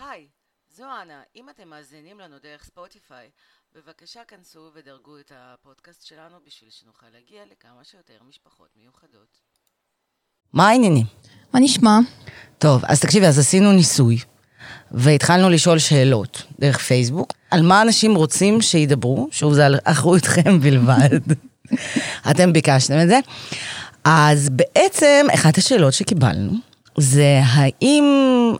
היי, זו אנה. אם אתם מאזינים לנו דרך ספוטיפיי, בבקשה כנסו ודרגו את הפודקאסט שלנו בשביל שנוכל להגיע לכמה שיותר משפחות מיוחדות. מה העניינים? מה נשמע? טוב, אז תקשיבי, אז עשינו ניסוי, והתחלנו לשאול שאלות דרך פייסבוק, על מה אנשים רוצים שידברו, שוב, זה על אחריותכם בלבד. אתם ביקשתם את זה. אז בעצם, אחת השאלות שקיבלנו, זה האם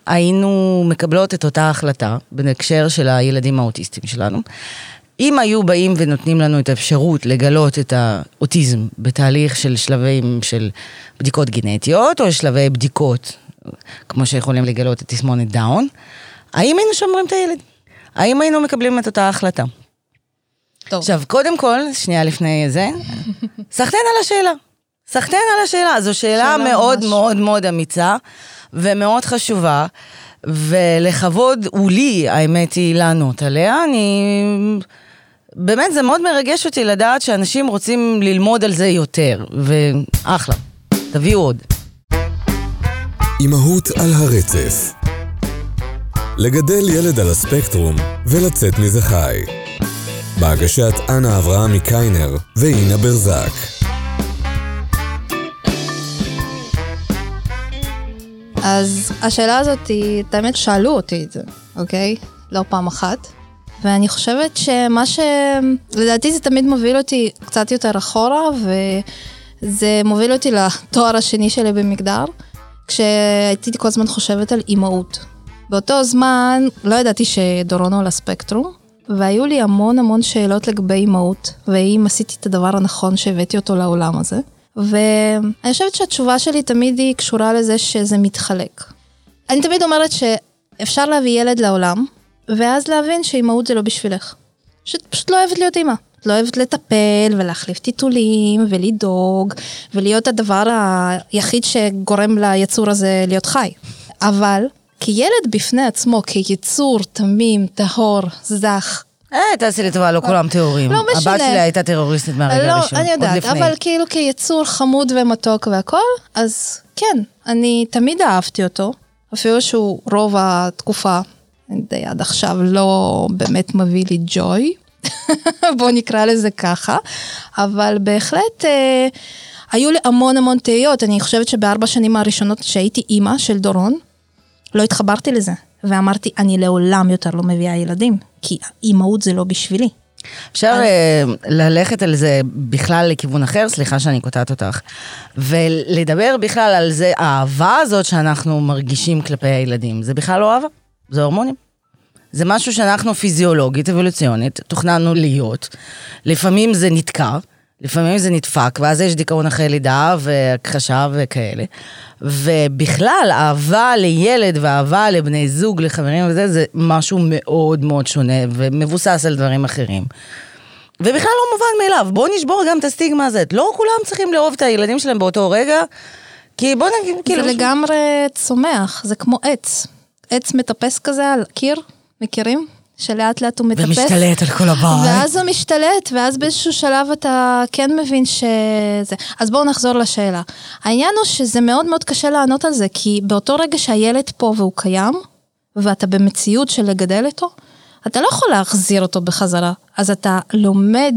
היינו מקבלות את אותה החלטה, בהקשר של הילדים האוטיסטים שלנו, אם היו באים ונותנים לנו את האפשרות לגלות את האוטיזם בתהליך של שלבים של בדיקות גנטיות, או שלבי בדיקות, כמו שיכולים לגלות את תסמונת דאון, האם היינו שומרים את הילד? האם היינו מקבלים את אותה החלטה? טוב. עכשיו, קודם כל, שנייה לפני זה, סחטיין על השאלה. סחטיין על השאלה. זו שאלה, שאלה מאוד ממש. מאוד מאוד אמיצה ומאוד חשובה, ולכבוד הוא לי, האמת היא, לענות עליה. אני... באמת, זה מאוד מרגש אותי לדעת שאנשים רוצים ללמוד על זה יותר, ואחלה. תביאו עוד. אימהות על הרצף לגדל ילד על הספקטרום ולצאת מזה חי. בהגשת אנה אברהם מקיינר ואינה ברזק. אז השאלה הזאת, את האמת שאלו אותי את זה, אוקיי? לא פעם אחת. ואני חושבת שמה ש... לדעתי זה תמיד מוביל אותי קצת יותר אחורה, וזה מוביל אותי לתואר השני שלי במגדר, כשהייתי כל הזמן חושבת על אימהות. באותו זמן לא ידעתי שדורון הוא על הספקטרום, והיו לי המון המון שאלות לגבי אימהות, והאם עשיתי את הדבר הנכון שהבאתי אותו לעולם הזה. ואני חושבת שהתשובה שלי תמיד היא קשורה לזה שזה מתחלק. אני תמיד אומרת שאפשר להביא ילד לעולם, ואז להבין שאימהות זה לא בשבילך. שאת פשוט לא אוהבת להיות אימא. את לא אוהבת לטפל ולהחליף טיטולים ולדאוג ולהיות הדבר היחיד שגורם ליצור הזה להיות חי. אבל כילד בפני עצמו, כיצור תמים, טהור, זך, אה, תעשי לי טובה, לא כולם טהורים. לא משנה. הבת שלי הייתה טרוריסטית מהרגע לא, הראשון, אני יודעת, אבל כאילו כיצור חמוד ומתוק והכל, אז כן, אני תמיד אהבתי אותו, אפילו שהוא רוב התקופה, די עד עכשיו, לא באמת מביא לי ג'וי, בוא נקרא לזה ככה, אבל בהחלט... אה, היו לי המון המון תהיות, אני חושבת שבארבע שנים הראשונות שהייתי אימא של דורון, לא התחברתי לזה. ואמרתי, אני לעולם יותר לא מביאה ילדים, כי אימהות זה לא בשבילי. אפשר אז... אה, ללכת על זה בכלל לכיוון אחר, סליחה שאני קוטעת אותך, ולדבר בכלל על זה, האהבה הזאת שאנחנו מרגישים כלפי הילדים, זה בכלל לא אהבה, זה הורמונים. זה משהו שאנחנו פיזיולוגית, אבולוציונית, תוכננו להיות. לפעמים זה נתקע, לפעמים זה נדפק, ואז יש דיכאון אחרי לידה והכחשה וכאלה. ובכלל, אהבה לילד ואהבה לבני זוג, לחברים וזה, זה משהו מאוד מאוד שונה ומבוסס על דברים אחרים. ובכלל לא מובן מאליו, בואו נשבור גם את הסטיגמה הזאת. לא כולם צריכים לאהוב את הילדים שלהם באותו רגע, כי בואו נגיד, כאילו... זה לגמרי צומח, זה כמו עץ. עץ מטפס כזה על קיר, מכירים? שלאט לאט הוא מטפס. ומשתלט על כל הבית. ואז הוא משתלט, ואז באיזשהו שלב אתה כן מבין שזה... אז בואו נחזור לשאלה. העניין הוא שזה מאוד מאוד קשה לענות על זה, כי באותו רגע שהילד פה והוא קיים, ואתה במציאות של לגדל אותו, אתה לא יכול להחזיר אותו בחזרה. אז אתה לומד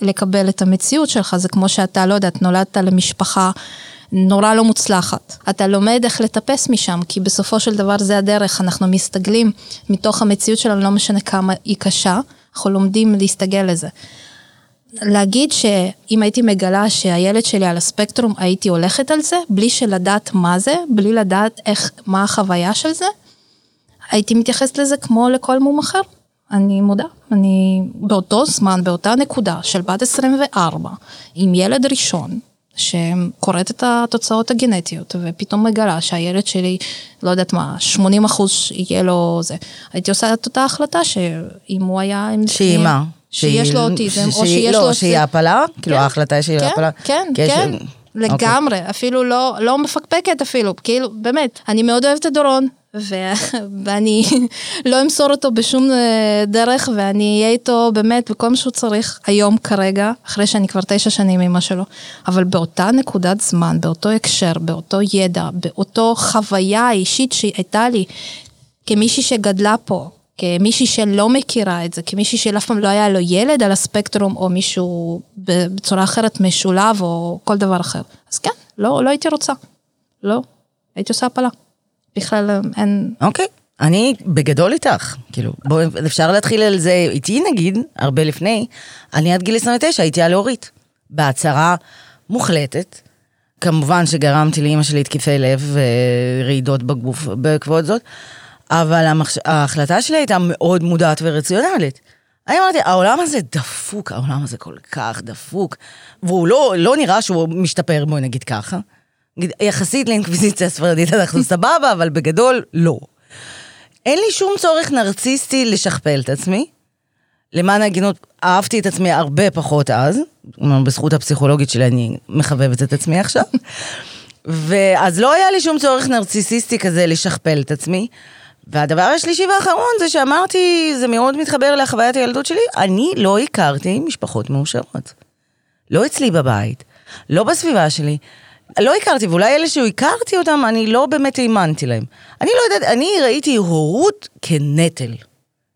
לקבל את המציאות שלך, זה כמו שאתה, לא יודעת, נולדת למשפחה נורא לא מוצלחת. אתה לומד איך לטפס משם, כי בסופו של דבר זה הדרך, אנחנו מסתגלים מתוך המציאות שלנו, לא משנה כמה היא קשה, אנחנו לומדים להסתגל לזה. להגיד שאם הייתי מגלה שהילד שלי על הספקטרום, הייתי הולכת על זה, בלי שלדעת מה זה, בלי לדעת איך, מה החוויה של זה, הייתי מתייחסת לזה כמו לכל מום אחר. אני מודה, אני באותו זמן, באותה נקודה של בת 24, עם ילד ראשון, שקוראת את התוצאות הגנטיות ופתאום מגלה שהילד שלי, לא יודעת מה, 80 אחוז יהיה לו זה. הייתי עושה את אותה החלטה שאם הוא היה... שהיא מה? שיש לו אוטיזם, או שיש לא, לו... לא, שהיא הפלה? כאילו כן, ההחלטה היא שהיא כן, הפלה? כן, כן, לגמרי, אפילו לא, לא מפקפקת אפילו, כאילו, באמת, אני מאוד אוהבת את דורון, ואני לא אמסור אותו בשום אה, דרך, ואני אהיה איתו באמת בכל מה שהוא צריך היום כרגע, אחרי שאני כבר תשע שנים אימא שלו, אבל באותה נקודת זמן, באותו הקשר, באותו ידע, באותו חוויה אישית שהייתה לי, כמישהי שגדלה פה, כמישהי שלא מכירה את זה, כמישהי שאף פעם לא היה לו ילד על הספקטרום, או מישהו בצורה אחרת משולב, או כל דבר אחר. אז כן, לא, לא הייתי רוצה. לא, הייתי עושה הפלה. בכלל אין... אוקיי. אני בגדול איתך, כאילו, בואי, אפשר להתחיל על זה איתי נגיד, הרבה לפני, אני עד גיל 29 הייתי הלאורית, בהצהרה מוחלטת. כמובן שגרמתי לאימא שלי התקפי לב ורעידות בגוף בעקבות זאת, אבל המחש... ההחלטה שלי הייתה מאוד מודעת ורציונלית. אני אמרתי, העולם הזה דפוק, העולם הזה כל כך דפוק, והוא לא, לא נראה שהוא משתפר, בואי נגיד ככה. יחסית לאינקוויזיציה הספרדית אנחנו סבבה, אבל בגדול, לא. אין לי שום צורך נרציסטי לשכפל את עצמי. למען ההגינות, אהבתי את עצמי הרבה פחות אז, בזכות הפסיכולוגית שלי אני מחבבת את עצמי עכשיו. ואז לא היה לי שום צורך נרציסיסטי כזה לשכפל את עצמי. והדבר השלישי והאחרון זה שאמרתי, זה מאוד מתחבר לחוויית הילדות שלי, אני לא הכרתי משפחות מאושרות. לא אצלי בבית, לא בסביבה שלי. לא הכרתי, ואולי אלה שהכרתי אותם, אני לא באמת האמנתי להם. אני לא יודעת, אני ראיתי הורות כנטל.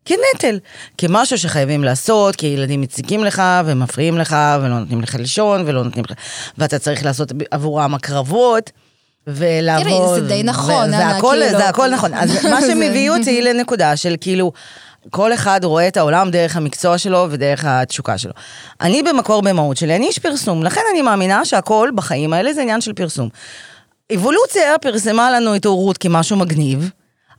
כנטל. כמשהו שחייבים לעשות, כי ילדים מציקים לך ומפריעים לך ולא נותנים לך לישון ולא נותנים לך... ואתה צריך לעשות עבורם הקרבות. ולעבוד. תראי, זה די נכון, אנה, כאילו... זה הכל נכון. אז מה שמביא אותי לנקודה של כאילו, כל אחד רואה את העולם דרך המקצוע שלו ודרך התשוקה שלו. אני במקור במהות שלי, אני איש פרסום, לכן אני מאמינה שהכל בחיים האלה זה עניין של פרסום. אבולוציה פרסמה לנו את הורות כמשהו מגניב.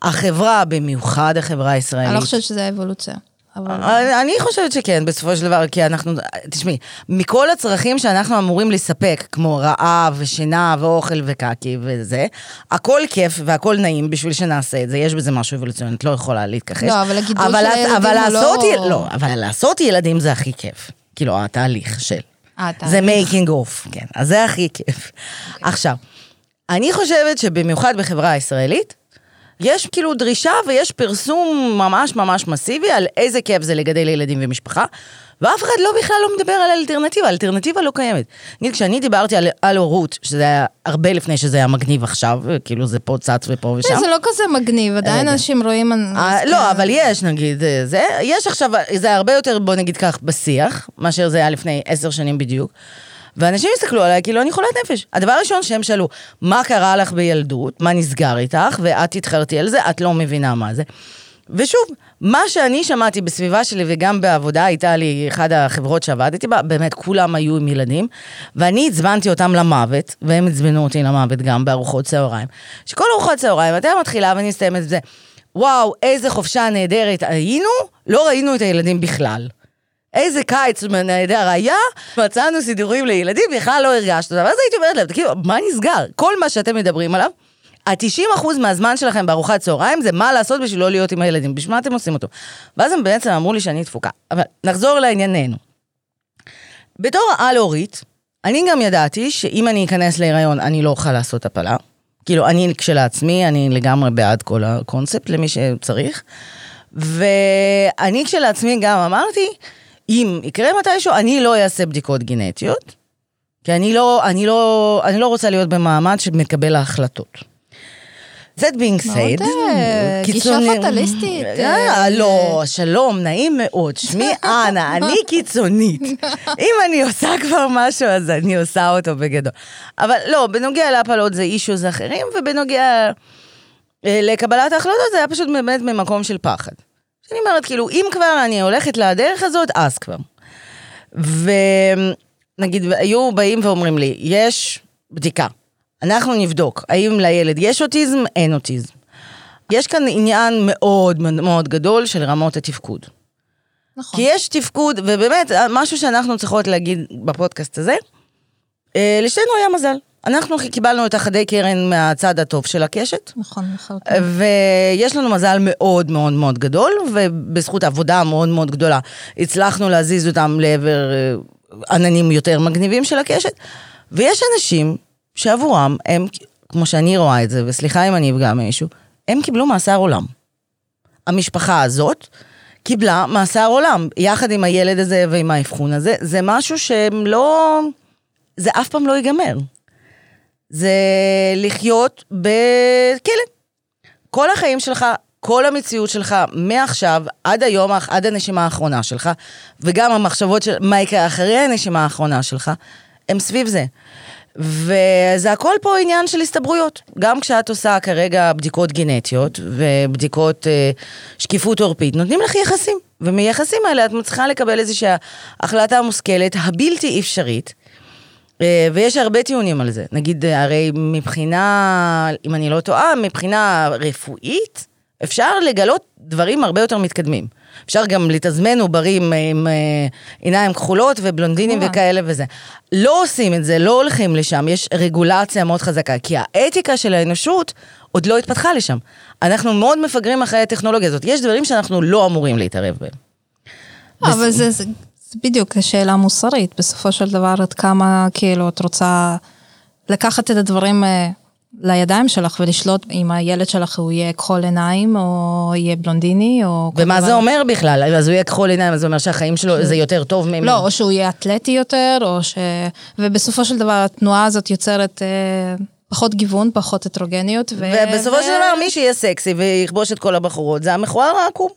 החברה, במיוחד החברה הישראלית. אני לא חושבת שזה האבולוציה. אבל... אני חושבת שכן, בסופו של דבר, כי אנחנו, תשמעי, מכל הצרכים שאנחנו אמורים לספק, כמו רעב ושינה ואוכל וקקי וזה, הכל כיף והכל נעים בשביל שנעשה את זה, יש בזה משהו אבולוציוני, את לא יכולה להתכחש. לא, אבל הגידול של הילדים הוא לא... לא, אבל לעשות ילדים זה הכי כיף. כאילו, התהליך של. אה, זה making of, כן, אז זה הכי כיף. עכשיו, אני חושבת שבמיוחד בחברה הישראלית, יש כאילו דרישה ויש פרסום ממש ממש מסיבי על איזה כיף זה לגדל ילדים ומשפחה, ואף אחד לא בכלל לא מדבר על אלטרנטיבה, אלטרנטיבה לא קיימת. נגיד, כשאני דיברתי על, על הורות, שזה היה הרבה לפני שזה היה מגניב עכשיו, כאילו זה פה צץ ופה ושם. זה לא כזה מגניב, עדיין אנשים רואים... אה, לא, אבל יש, נגיד, אה, זה, יש עכשיו, זה הרבה יותר, בוא נגיד כך, בשיח, מאשר זה היה לפני עשר שנים בדיוק. ואנשים הסתכלו עליי כאילו אני חולת נפש. הדבר הראשון שהם שאלו, מה קרה לך בילדות? מה נסגר איתך? ואת התחרתי על זה, את לא מבינה מה זה. ושוב, מה שאני שמעתי בסביבה שלי וגם בעבודה, הייתה לי אחת החברות שעבדתי בה, באמת כולם היו עם ילדים, ואני עצבנתי אותם למוות, והם עצבנו אותי למוות גם בארוחות צהריים. שכל ארוחות צהריים, אתה מתחילה ואני מסתיימת את זה, וואו, איזה חופשה נהדרת היינו, לא ראינו את הילדים בכלל. איזה קיץ נהדר היה, מצאנו סידורים לילדים, בכלל לא הרגשת אותם. ואז הייתי אומרת להם, תגידו, מה נסגר? כל מה שאתם מדברים עליו, ה-90% מהזמן שלכם בארוחת צהריים זה מה לעשות בשביל לא להיות עם הילדים, בשביל מה אתם עושים אותו? ואז הם בעצם אמרו לי שאני תפוקה. אבל נחזור לענייננו. בתור על-הורית, אני גם ידעתי שאם אני אכנס להיריון, אני לא אוכל לעשות הפלה. כאילו, אני כשלעצמי, אני לגמרי בעד כל הקונספט למי שצריך. ואני כשלעצמי גם אמרתי, אם יקרה מתישהו, אני לא אעשה בדיקות גנטיות, כי אני לא, אני לא, אני לא רוצה להיות במעמד שמקבל ההחלטות. That being said, מאוד גישה פטליסטית. אה, לא, שלום, נעים מאוד, שמי אנה, אני קיצונית. אם אני עושה כבר משהו, אז אני עושה אותו בגדול. אבל לא, בנוגע להפלות זה אישוז אחרים, ובנוגע לקבלת ההחלטות זה היה פשוט באמת ממקום של פחד. אני אומרת, כאילו, אם כבר אני הולכת לדרך הזאת, אז כבר. ונגיד, היו באים ואומרים לי, יש בדיקה, אנחנו נבדוק, האם לילד יש אוטיזם, אין אוטיזם. יש כאן עניין מאוד מאוד גדול של רמות התפקוד. נכון. כי יש תפקוד, ובאמת, משהו שאנחנו צריכות להגיד בפודקאסט הזה, אה, לשתינו היה מזל. אנחנו קיבלנו את החדי קרן מהצד הטוב של הקשת. נכון, נכון. ויש לנו מזל מאוד מאוד מאוד גדול, ובזכות עבודה מאוד מאוד גדולה, הצלחנו להזיז אותם לעבר אה, עננים יותר מגניבים של הקשת. ויש אנשים שעבורם, הם, כמו שאני רואה את זה, וסליחה אם אני אפגע מישהו, הם קיבלו מאסר עולם. המשפחה הזאת קיבלה מאסר עולם, יחד עם הילד הזה ועם האבחון הזה, זה משהו שהם לא... זה אף פעם לא ייגמר. זה לחיות בכלא. כל החיים שלך כל המציאות שלך מעכשיו עד היום, עד הנשימה האחרונה שלך, וגם המחשבות של מה יקרה אחרי הנשימה האחרונה שלך, הם סביב זה. וזה הכל פה עניין של הסתברויות. גם כשאת עושה כרגע בדיקות גנטיות ובדיקות אה, שקיפות עורפית, נותנים לך יחסים. ומיחסים האלה את מצליחה לקבל איזושהי החלטה מושכלת, הבלתי אפשרית. אה, ויש הרבה טיעונים על זה. נגיד, אה, הרי מבחינה, אם אני לא טועה, מבחינה רפואית, אפשר לגלות דברים הרבה יותר מתקדמים. אפשר גם לתזמן עוברים עם אה, עיניים כחולות ובלונדינים וכאלה וזה. לא עושים את זה, לא הולכים לשם, יש רגולציה מאוד חזקה, כי האתיקה של האנושות עוד לא התפתחה לשם. אנחנו מאוד מפגרים אחרי הטכנולוגיה הזאת. יש דברים שאנחנו לא אמורים להתערב בהם. אבל זה, זה, בדיוק שאלה מוסרית, בסופו של דבר עד כמה כאילו את רוצה לקחת את הדברים אה, לידיים שלך ולשלוט אם הילד שלך הוא יהיה כחול עיניים או יהיה בלונדיני או... ומה זה אומר בכלל? אז הוא יהיה כחול עיניים, אז זה אומר שהחיים שלו זה יותר טוב ממנו. לא, או שהוא יהיה אתלטי יותר, או ש... ובסופו של דבר התנועה הזאת יוצרת... אה, פחות גיוון, פחות הטרוגניות. ו... ובסופו ו... של דבר מי שיהיה סקסי ויכבוש את כל הבחורות זה המכוער העקום.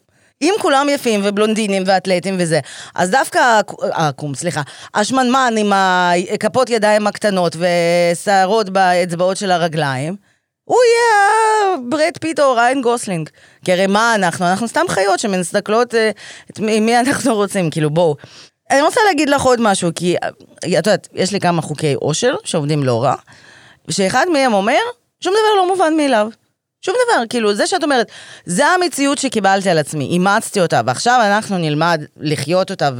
אם כולם יפים ובלונדינים ואתלטים וזה, אז דווקא העקום, סליחה, השמנמן עם הכפות ידיים הקטנות ושערות באצבעות של הרגליים, הוא יהיה בראד פיט או ריאן גוסלינג. כי הרי מה אנחנו? אנחנו סתם חיות שמסתכלות אה, את מי, אנחנו רוצים, כאילו בואו. אני רוצה להגיד לך עוד משהו, כי את יודעת, יש לי כמה חוקי אושר שעובדים לא רע, ושאחד מהם אומר, שום דבר לא מובן מאליו. שום דבר, כאילו, זה שאת אומרת, זה המציאות שקיבלתי על עצמי, אימצתי אותה, ועכשיו אנחנו נלמד לחיות אותה,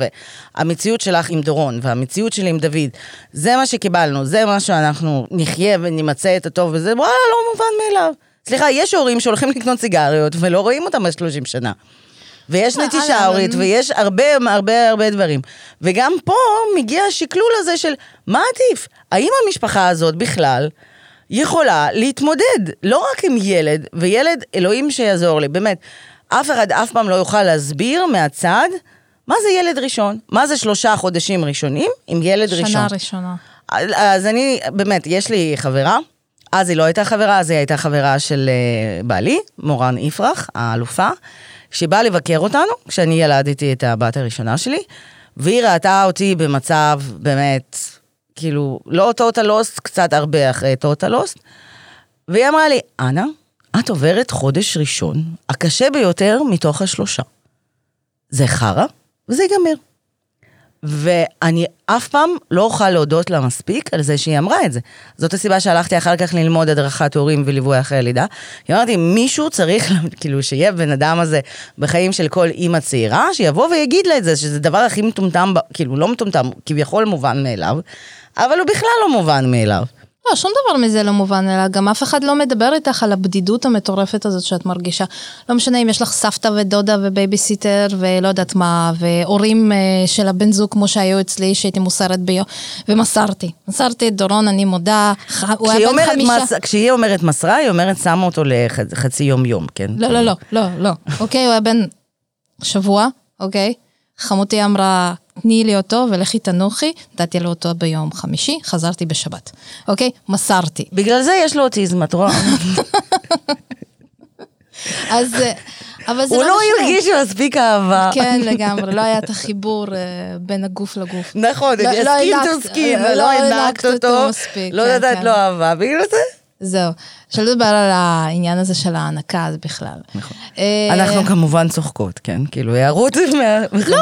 והמציאות שלך עם דורון, והמציאות שלי עם דוד, זה מה שקיבלנו, זה מה שאנחנו נחיה ונמצא את הטוב, וזה וואלה, לא מובן מאליו. סליחה, יש הורים שהולכים לקנות סיגריות ולא רואים אותם ב-30 שנה. ויש נטישה הורית, ויש הרבה הרבה הרבה דברים. וגם פה מגיע השקלול הזה של מה עדיף? האם המשפחה הזאת בכלל... יכולה להתמודד, לא רק עם ילד, וילד, אלוהים שיעזור לי, באמת, אף אחד אף פעם לא יוכל להסביר מהצד מה זה ילד ראשון, מה זה שלושה חודשים ראשונים עם ילד שנה ראשון. שנה ראשונה. אז אני, באמת, יש לי חברה, אז היא לא הייתה חברה, אז היא הייתה חברה של uh, בעלי, מורן יפרח, האלופה, שבאה לבקר אותנו כשאני ילדתי את הבת הראשונה שלי, והיא ראתה אותי במצב באמת כאילו, לא טוטל לוסט, קצת הרבה אחרי טוטל לוסט. והיא אמרה לי, אנה, את עוברת חודש ראשון, הקשה ביותר מתוך השלושה. זה חרא, וזה ייגמר. ואני אף פעם לא אוכל להודות לה מספיק על זה שהיא אמרה את זה. זאת הסיבה שהלכתי אחר כך ללמוד הדרכת הורים וליווי אחרי לידה. היא אמרתי, מישהו צריך, כאילו, שיהיה בן אדם הזה בחיים של כל אימא צעירה, שיבוא ויגיד לה את זה, שזה הדבר הכי מטומטם, כאילו, לא מטומטם, כביכול מובן מאליו. אבל הוא בכלל לא מובן מאליו. לא, שום דבר מזה לא מובן, אלא גם אף אחד לא מדבר איתך על הבדידות המטורפת הזאת שאת מרגישה. לא משנה אם יש לך סבתא ודודה ובייביסיטר ולא יודעת מה, והורים אה, של הבן זוג כמו שהיו אצלי, שהייתי מוסרת ביום, ומסרתי. מסרתי את דורון, אני מודה, הוא היה בן חמישה. מס... כשהיא אומרת מסרה, היא אומרת שמה אותו לחצי יום יום, כן? לא, לא, לא, לא, לא. אוקיי, הוא היה בן שבוע, אוקיי? חמותי אמרה, תני לי אותו ולכי תנוחי, נתתי לו אותו ביום חמישי, חזרתי בשבת. אוקיי? מסרתי. בגלל זה יש לו אוטיזם, את רואה? אז... אבל זה לא. הוא לא הרגיש מספיק אהבה. כן, לגמרי, לא היה את החיבור אה, בין הגוף לגוף. נכון, לא, skin to skin, לא הנקת אותו, לא נתת כן, לו כן. אהבה, בגלל זה. זהו. שלא לדבר על העניין הזה של ההנקה אז בכלל. נכון. אה, אנחנו כמובן צוחקות, כן? כאילו, הערות לא,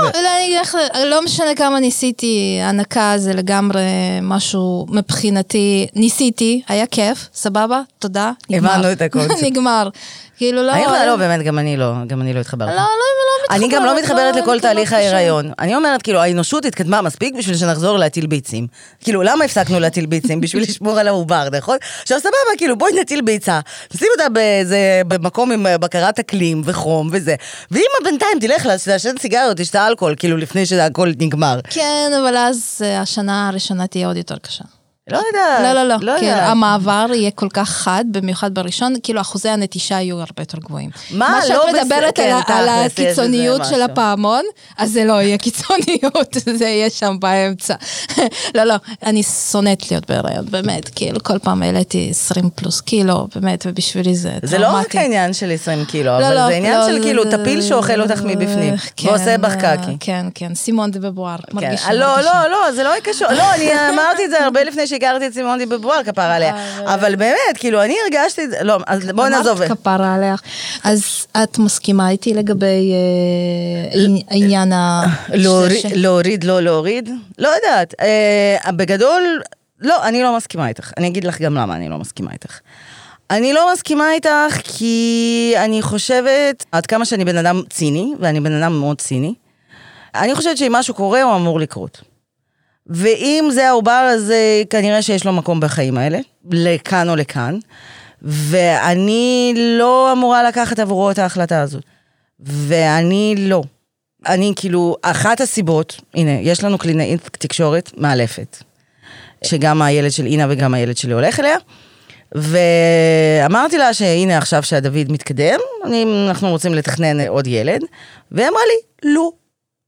לא משנה כמה ניסיתי, הענקה זה לגמרי משהו מבחינתי, ניסיתי, היה כיף, סבבה, תודה, נגמר. הבנו את הקונספט. נגמר. כאילו לא... אני לא, באמת, גם אני לא, גם אני לא התחברתי. לא, לא, לא. אני גם לא מתחברת לכל תהליך ההיריון. אני אומרת, כאילו, האנושות התקדמה מספיק בשביל שנחזור להטיל ביצים. כאילו, למה הפסקנו להטיל ביצים? בשביל לשמור על העובר, נכון? עכשיו, סבבה, כאילו, בואי נטיל ביצה, נשים אותה באיזה, במקום עם בקרת אקלים וחום וזה. ואמא בינתיים תלך לעשן סיגריות, תשתה אלכוהול, כאילו, לפני שהכל נגמר. כן, אבל אז אה, השנה הראשונה תהיה עוד יותר קשה. לא יודעת. לא, לא, לא, לא כן. המעבר יהיה כל כך חד, במיוחד בראשון, כאילו אחוזי הנטישה יהיו הרבה יותר גבוהים. מה? מה שאת לא בסדר, מדברת כן, על, ה- על הקיצוניות של משהו. הפעמון, אז זה לא יהיה קיצוניות, זה יהיה שם באמצע. לא, לא, אני שונאת להיות בהיריון, באמת, כאילו, כל פעם העליתי 20 פלוס קילו, באמת, ובשבילי זה טראומטי. זה לא רק העניין של 20 קילו, לא, אבל לא, זה עניין לא, של זה- כאילו טפיל שאוכל אותך מבפנים, כן, ועושה בך קקי. כן, כן, סימון דה בבואר, כן. מרגישה. לא. לא, לא, זה לא קשור. לא, אני אמרתי את זה הרבה לפני שהכרתי את סימון די בבואר, כפרה עליה. אבל באמת, כאילו, אני הרגשתי את זה, לא, אז בואי נעזוב. אמרת כפרה עליך. אז את מסכימה איתי לגבי אה, העניין ה... להוריד, ש- ש- להוריד, לא להוריד? לא יודעת. אה, בגדול, לא, אני לא מסכימה איתך. אני אגיד לך גם למה אני לא מסכימה איתך. אני לא מסכימה איתך כי אני חושבת, עד כמה שאני בן אדם ציני, ואני בן אדם מאוד ציני, אני חושבת שאם משהו קורה, הוא אמור לקרות. ואם זה העובר, אז אה, כנראה שיש לו מקום בחיים האלה, לכאן או לכאן, ואני לא אמורה לקחת עבורו את ההחלטה הזאת. ואני לא. אני כאילו, אחת הסיבות, הנה, יש לנו קלינאית תקשורת מאלפת, שגם הילד של אינה וגם הילד שלי הולך אליה, ואמרתי לה שהנה עכשיו שהדוד מתקדם, אנחנו רוצים לתכנן עוד ילד, והיא אמרה לי, לא.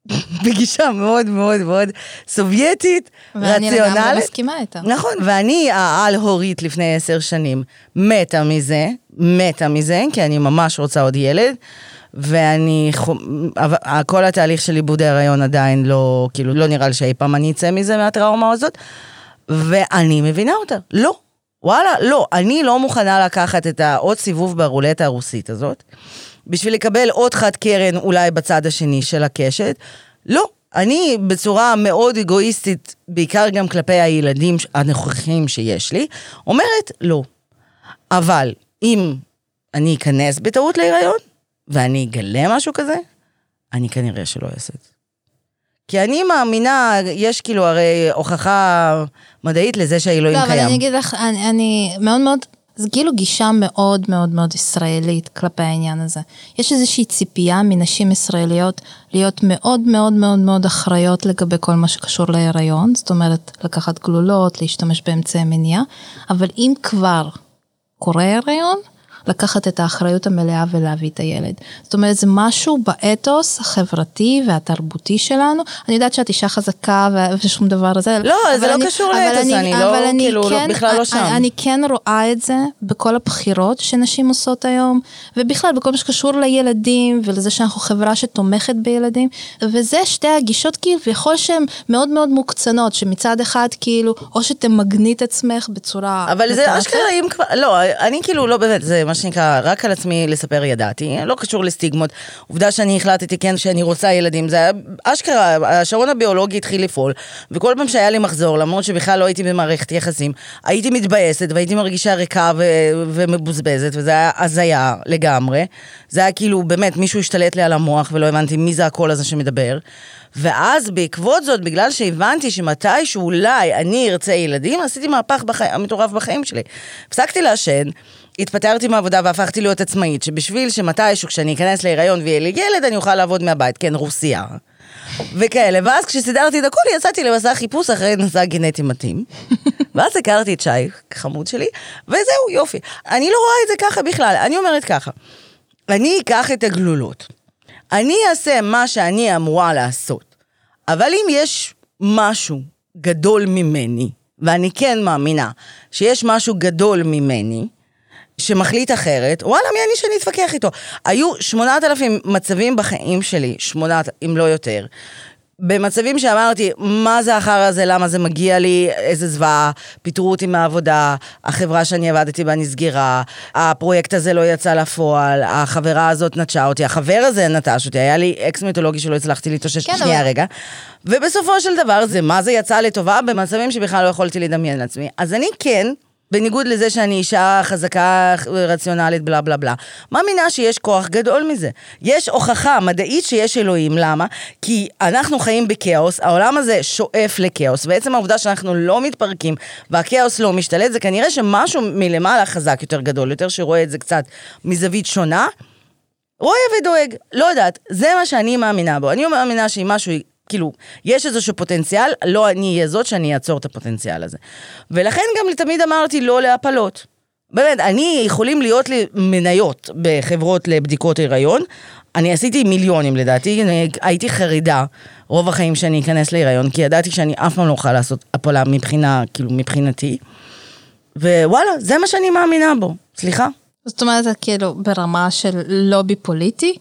בגישה מאוד מאוד מאוד סובייטית, ואני לגמרי רציונלית. מסכימה איתה. נכון, ואני העל-הורית לפני עשר שנים מתה מזה, מתה מזה, כי אני ממש רוצה עוד ילד, ואני, כל התהליך של עיבוד ההיריון עדיין לא, כאילו, לא נראה לי שאי פעם אני אצא מזה מהטראומה הזאת, ואני מבינה אותה, לא. וואלה, לא, אני לא מוכנה לקחת את העוד סיבוב ברולטה הרוסית הזאת, בשביל לקבל עוד חד קרן אולי בצד השני של הקשת. לא, אני בצורה מאוד אגואיסטית, בעיקר גם כלפי הילדים הנוכחים שיש לי, אומרת לא. אבל אם אני אכנס בטעות להיריון, ואני אגלה משהו כזה, אני כנראה שלא אעשה את זה. כי אני מאמינה, יש כאילו הרי הוכחה מדעית לזה שהאלוהים לא, אבל קיים. אני אגיד לך, אני, אני מאוד מאוד, זה כאילו גישה מאוד מאוד מאוד ישראלית כלפי העניין הזה. יש איזושהי ציפייה מנשים ישראליות להיות מאוד מאוד מאוד מאוד אחראיות לגבי כל מה שקשור להיריון, זאת אומרת, לקחת גלולות, להשתמש באמצעי מניעה, אבל אם כבר קורה הריון, לקחת את האחריות המלאה ולהביא את הילד. זאת אומרת, זה משהו באתוס החברתי והתרבותי שלנו. אני יודעת שאת אישה חזקה ושום דבר הזה. לא, זה לא אני- קשור לאתוס, אני לא, אבל אני כאילו, לא, כן- בכלל לא שם. אני, אני כן רואה את זה בכל הבחירות שנשים עושות היום, ובכלל בכל מה שקשור לילדים ולזה שאנחנו חברה שתומכת בילדים, וזה שתי הגישות כביכול שהן מאוד מאוד מוקצנות, שמצד אחד כאילו, או שתמגני את עצמך בצורה... אבל זה. אשכרה אם כבר, לא, אני כאילו לא באמת, זה מה שנקרא, רק על עצמי לספר ידעתי, לא קשור לסטיגמות. עובדה שאני החלטתי כן שאני רוצה ילדים, זה היה אשכרה, השעון הביולוגי התחיל לפעול, וכל פעם שהיה לי מחזור, למרות שבכלל לא הייתי במערכת יחסים, הייתי מתבאסת והייתי מרגישה ריקה ו- ומבוזבזת, וזה היה הזיה לגמרי. זה היה כאילו, באמת, מישהו השתלט לי על המוח ולא הבנתי מי זה הקול הזה שמדבר. ואז בעקבות זאת, בגלל שהבנתי שמתישהו אולי אני ארצה ילדים, עשיתי מהפך בחי... מטורף בחיים שלי. הפסקתי לעשן, התפטרתי מהעבודה והפכתי להיות עצמאית, שבשביל שמתישהו כשאני אכנס להיריון ויהיה לי ילד, אני אוכל לעבוד מהבית, כן, רוסיה. וכאלה, ואז כשסידרתי את הכל, יצאתי למסע חיפוש אחרי נשא גנטי מתאים. ואז הכרתי את שי, חמוד שלי, וזהו, יופי. אני לא רואה את זה ככה בכלל, אני אומרת ככה, אני אקח את הגלולות, אני אעשה מה שאני אמורה לעשות, אבל אם יש משהו גדול ממני, ואני כן מאמינה שיש משהו גדול ממני, שמחליט אחרת, וואלה, מי אני שאני אתווכח איתו? היו שמונת אלפים מצבים בחיים שלי, שמונת, אם לא יותר, במצבים שאמרתי, מה זה אחר הזה, למה זה מגיע לי, איזה זוועה, פיטרו אותי מהעבודה, החברה שאני עבדתי בה נסגרה, הפרויקט הזה לא יצא לפועל, החברה הזאת נטשה אותי, החבר הזה נטש אותי, היה לי אקס מיתולוגי שלא הצלחתי להתאושש כן, שנייה אבל- רגע. ובסופו של דבר זה מה זה יצא לטובה במצבים שבכלל לא יכולתי לדמיין לעצמי. אז אני כן, בניגוד לזה שאני אישה חזקה, רציונלית, בלה בלה בלה, מאמינה שיש כוח גדול מזה. יש הוכחה מדעית שיש אלוהים, למה? כי אנחנו חיים בכאוס, העולם הזה שואף לכאוס, ועצם העובדה שאנחנו לא מתפרקים והכאוס לא משתלט, זה כנראה שמשהו מלמעלה חזק יותר גדול, יותר שרואה את זה קצת מזווית שונה, רואה ודואג, לא יודעת, זה מה שאני מאמינה בו. אני מאמינה שאם משהו כאילו, יש איזשהו פוטנציאל, לא אני אהיה זאת שאני אעצור את הפוטנציאל הזה. ולכן גם תמיד אמרתי לא להפלות. באמת, אני, יכולים להיות לי מניות בחברות לבדיקות הריון. אני עשיתי מיליונים לדעתי, אני הייתי חרדה רוב החיים שאני אכנס להיריון, כי ידעתי שאני אף פעם לא אוכל לעשות הפלה מבחינה, כאילו, מבחינתי. ווואלה, זה מה שאני מאמינה בו. סליחה? זאת אומרת, כאילו ברמה של לובי פוליטי?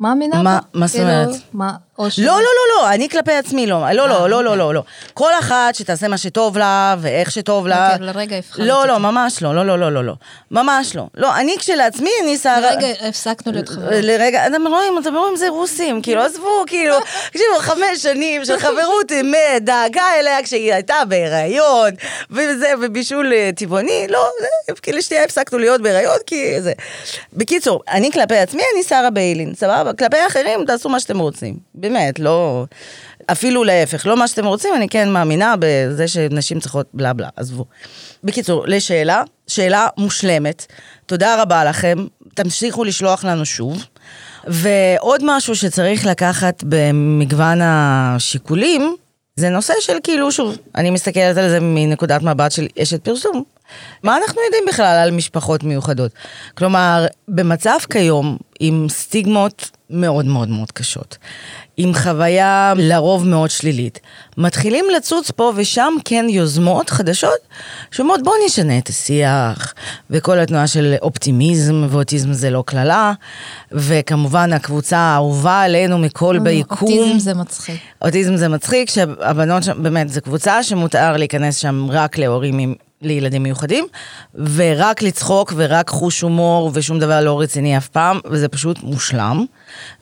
מאמינה מה- בו? מה זאת כאילו, אומרת? מה, ש... לא, לא, לא, לא, אני כלפי עצמי לא. לא, לא, לא, לא, לא, לא. כל אחת שתעשה מה שטוב לה, ואיך שטוב לה. אוקיי, לרגע הבחנת לא, לא. ממש לא, לא, לא, לא, לא, לא. ממש לא. לא, אני כשלעצמי, אני שרה... לרגע הפסקנו להיות חברות. לרגע, אתם רואים, אתם רואים, זה רוסים, כאילו, עזבו, כאילו, תקשיבו, חמש שנים של חברות אמת, דאגה אליה כשהיא הייתה בהיריון, וזה, ובישול אה, טבעוני, לא, כאילו, שנייה הפסקנו להיות בהיריון, כי זה... בקיצור, אני כלפי עצמי, אני שרה ביילין, סבבה? כלפי האחרים, תעשו מה שאתם רוצים. באמת, לא... אפילו להפך, לא מה שאתם רוצים, אני כן מאמינה בזה שנשים צריכות בלה בלה, עזבו. בקיצור, לשאלה, שאלה מושלמת. תודה רבה לכם, תמשיכו לשלוח לנו שוב. ועוד משהו שצריך לקחת במגוון השיקולים, זה נושא של כאילו, שוב, אני מסתכלת על זה מנקודת מבט של אשת פרסום. מה אנחנו יודעים בכלל על משפחות מיוחדות? כלומר, במצב כיום, עם סטיגמות מאוד מאוד מאוד קשות, עם חוויה לרוב מאוד שלילית, מתחילים לצוץ פה ושם כן יוזמות חדשות שאומרות בואו נשנה את השיח, וכל התנועה של אופטימיזם, ואוטיזם זה לא קללה, וכמובן הקבוצה האהובה עלינו מכל ביקום. אוטיזם זה מצחיק. אוטיזם זה מצחיק, שהבנות שם, באמת, זו קבוצה שמותר להיכנס שם רק להורים עם... לילדים מיוחדים, ורק לצחוק ורק חוש הומור ושום דבר לא רציני אף פעם, וזה פשוט מושלם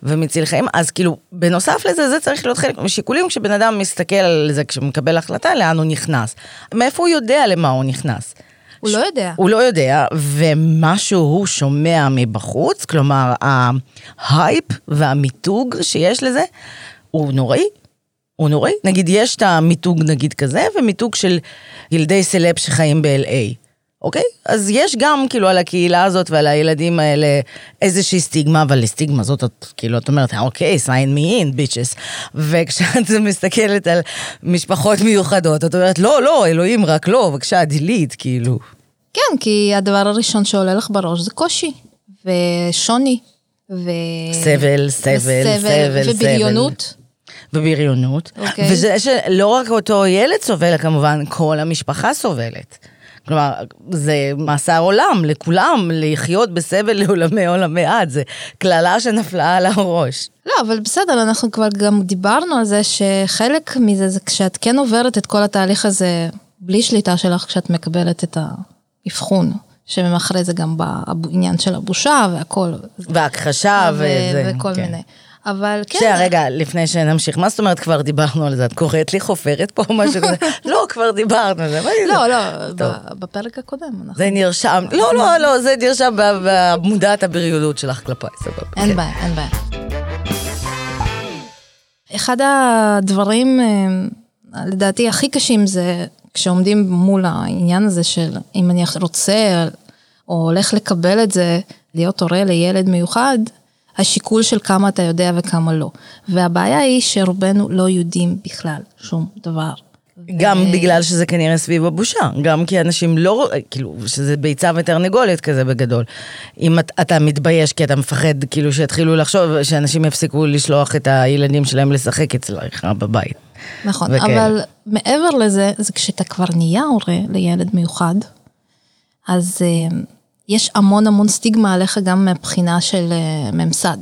ומציל חיים. אז כאילו, בנוסף לזה, זה צריך להיות חלק משיקולים כשבן אדם מסתכל על זה, כשהוא מקבל החלטה, לאן הוא נכנס. מאיפה הוא יודע למה הוא נכנס? הוא לא יודע. הוא לא יודע, ומה שהוא שומע מבחוץ, כלומר, ההייפ והמיתוג שיש לזה, הוא נוראי. הוא נוראי. נגיד, יש את המיתוג נגיד כזה, ומיתוג של ילדי סלב שחיים ב-LA. אוקיי? אז יש גם כאילו על הקהילה הזאת ועל הילדים האלה איזושהי סטיגמה, אבל לסטיגמה הזאת את כאילו, את אומרת, אוקיי, sign me in, bitches. וכשאת מסתכלת על משפחות מיוחדות, את אומרת, לא, לא, אלוהים, רק לא, בבקשה, delete, כאילו. כן, כי הדבר הראשון שעולה לך בראש זה קושי, ושוני, ו... סבל, סבל, סבל, סבל. ובריונות. ובריונות. אוקיי. וזה שלא רק אותו ילד סובל, כמובן כל המשפחה סובלת. כלומר, זה מאסר עולם לכולם, לחיות בסבל לעולמי עולמי עד, זה קללה שנפלה על הראש. לא, אבל בסדר, אנחנו כבר גם דיברנו על זה שחלק מזה זה כשאת כן עוברת את כל התהליך הזה בלי שליטה שלך, כשאת מקבלת את האבחון, שמאחורי זה גם בעניין של הבושה והכל. והכחשה וזה. וכל כן. מיני. אבל כן, שנייה, רגע, לפני שנמשיך, מה זאת אומרת כבר דיברנו על זה? את קוראת לי חופרת פה או משהו כזה? לא, כבר דיברנו על זה. מה זה? לא, לא, בפרק הקודם. אנחנו- זה נרשם, לא, לא, לא, זה נרשם במודעת הבריונות שלך כלפיי, סבבה. אין כן. בעיה, אין בעיה. אחד הדברים, אה, לדעתי, הכי קשים זה כשעומדים מול העניין הזה של אם אני רוצה או הולך לקבל את זה, להיות הורה לילד מיוחד, השיקול של כמה אתה יודע וכמה לא. והבעיה היא שרובנו לא יודעים בכלל שום דבר. גם ו- בגלל שזה כנראה סביב הבושה, גם כי אנשים לא, כאילו, שזה ביצה ותרנגולת כזה בגדול. אם את, אתה מתבייש כי אתה מפחד, כאילו, שיתחילו לחשוב, שאנשים יפסיקו לשלוח את הילדים שלהם לשחק אצלך בבית. נכון, וכאלה. אבל מעבר לזה, זה כשאתה כבר נהיה הורה לילד מיוחד, אז uh, יש המון המון סטיגמה עליך גם מבחינה של uh, ממסד.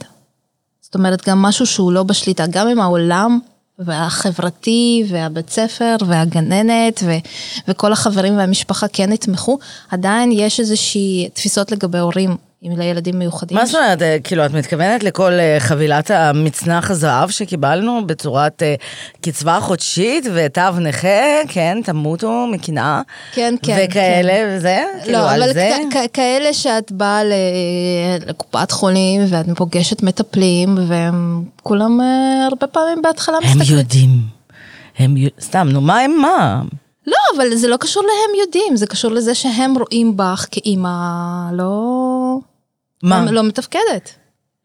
זאת אומרת, גם משהו שהוא לא בשליטה, גם אם העולם והחברתי והבית ספר והגננת ו- וכל החברים והמשפחה כן יתמכו, עדיין יש איזושהי תפיסות לגבי הורים עם לילדים מיוחדים. מה זאת אומרת, אה, כאילו, את מתכוונת לכל אה, חבילת המצנח הזהב שקיבלנו בצורת אה, קצבה חודשית ותו נכה, כן, תמותו מקנאה. כן, כן, וכאלה וזה, כאילו, לא, על אבל זה. כ- כאלה שאת באה לקופת חולים ואת פוגשת מטפלים והם כולם הרבה פעמים בהתחלה הם מסתכלים. יודעים. הם יודעים, סתם, נו, מה הם מה? לא, אבל זה לא קשור להם יודעים, זה קשור לזה שהם רואים בך כאימא לא... מה? לא מתפקדת.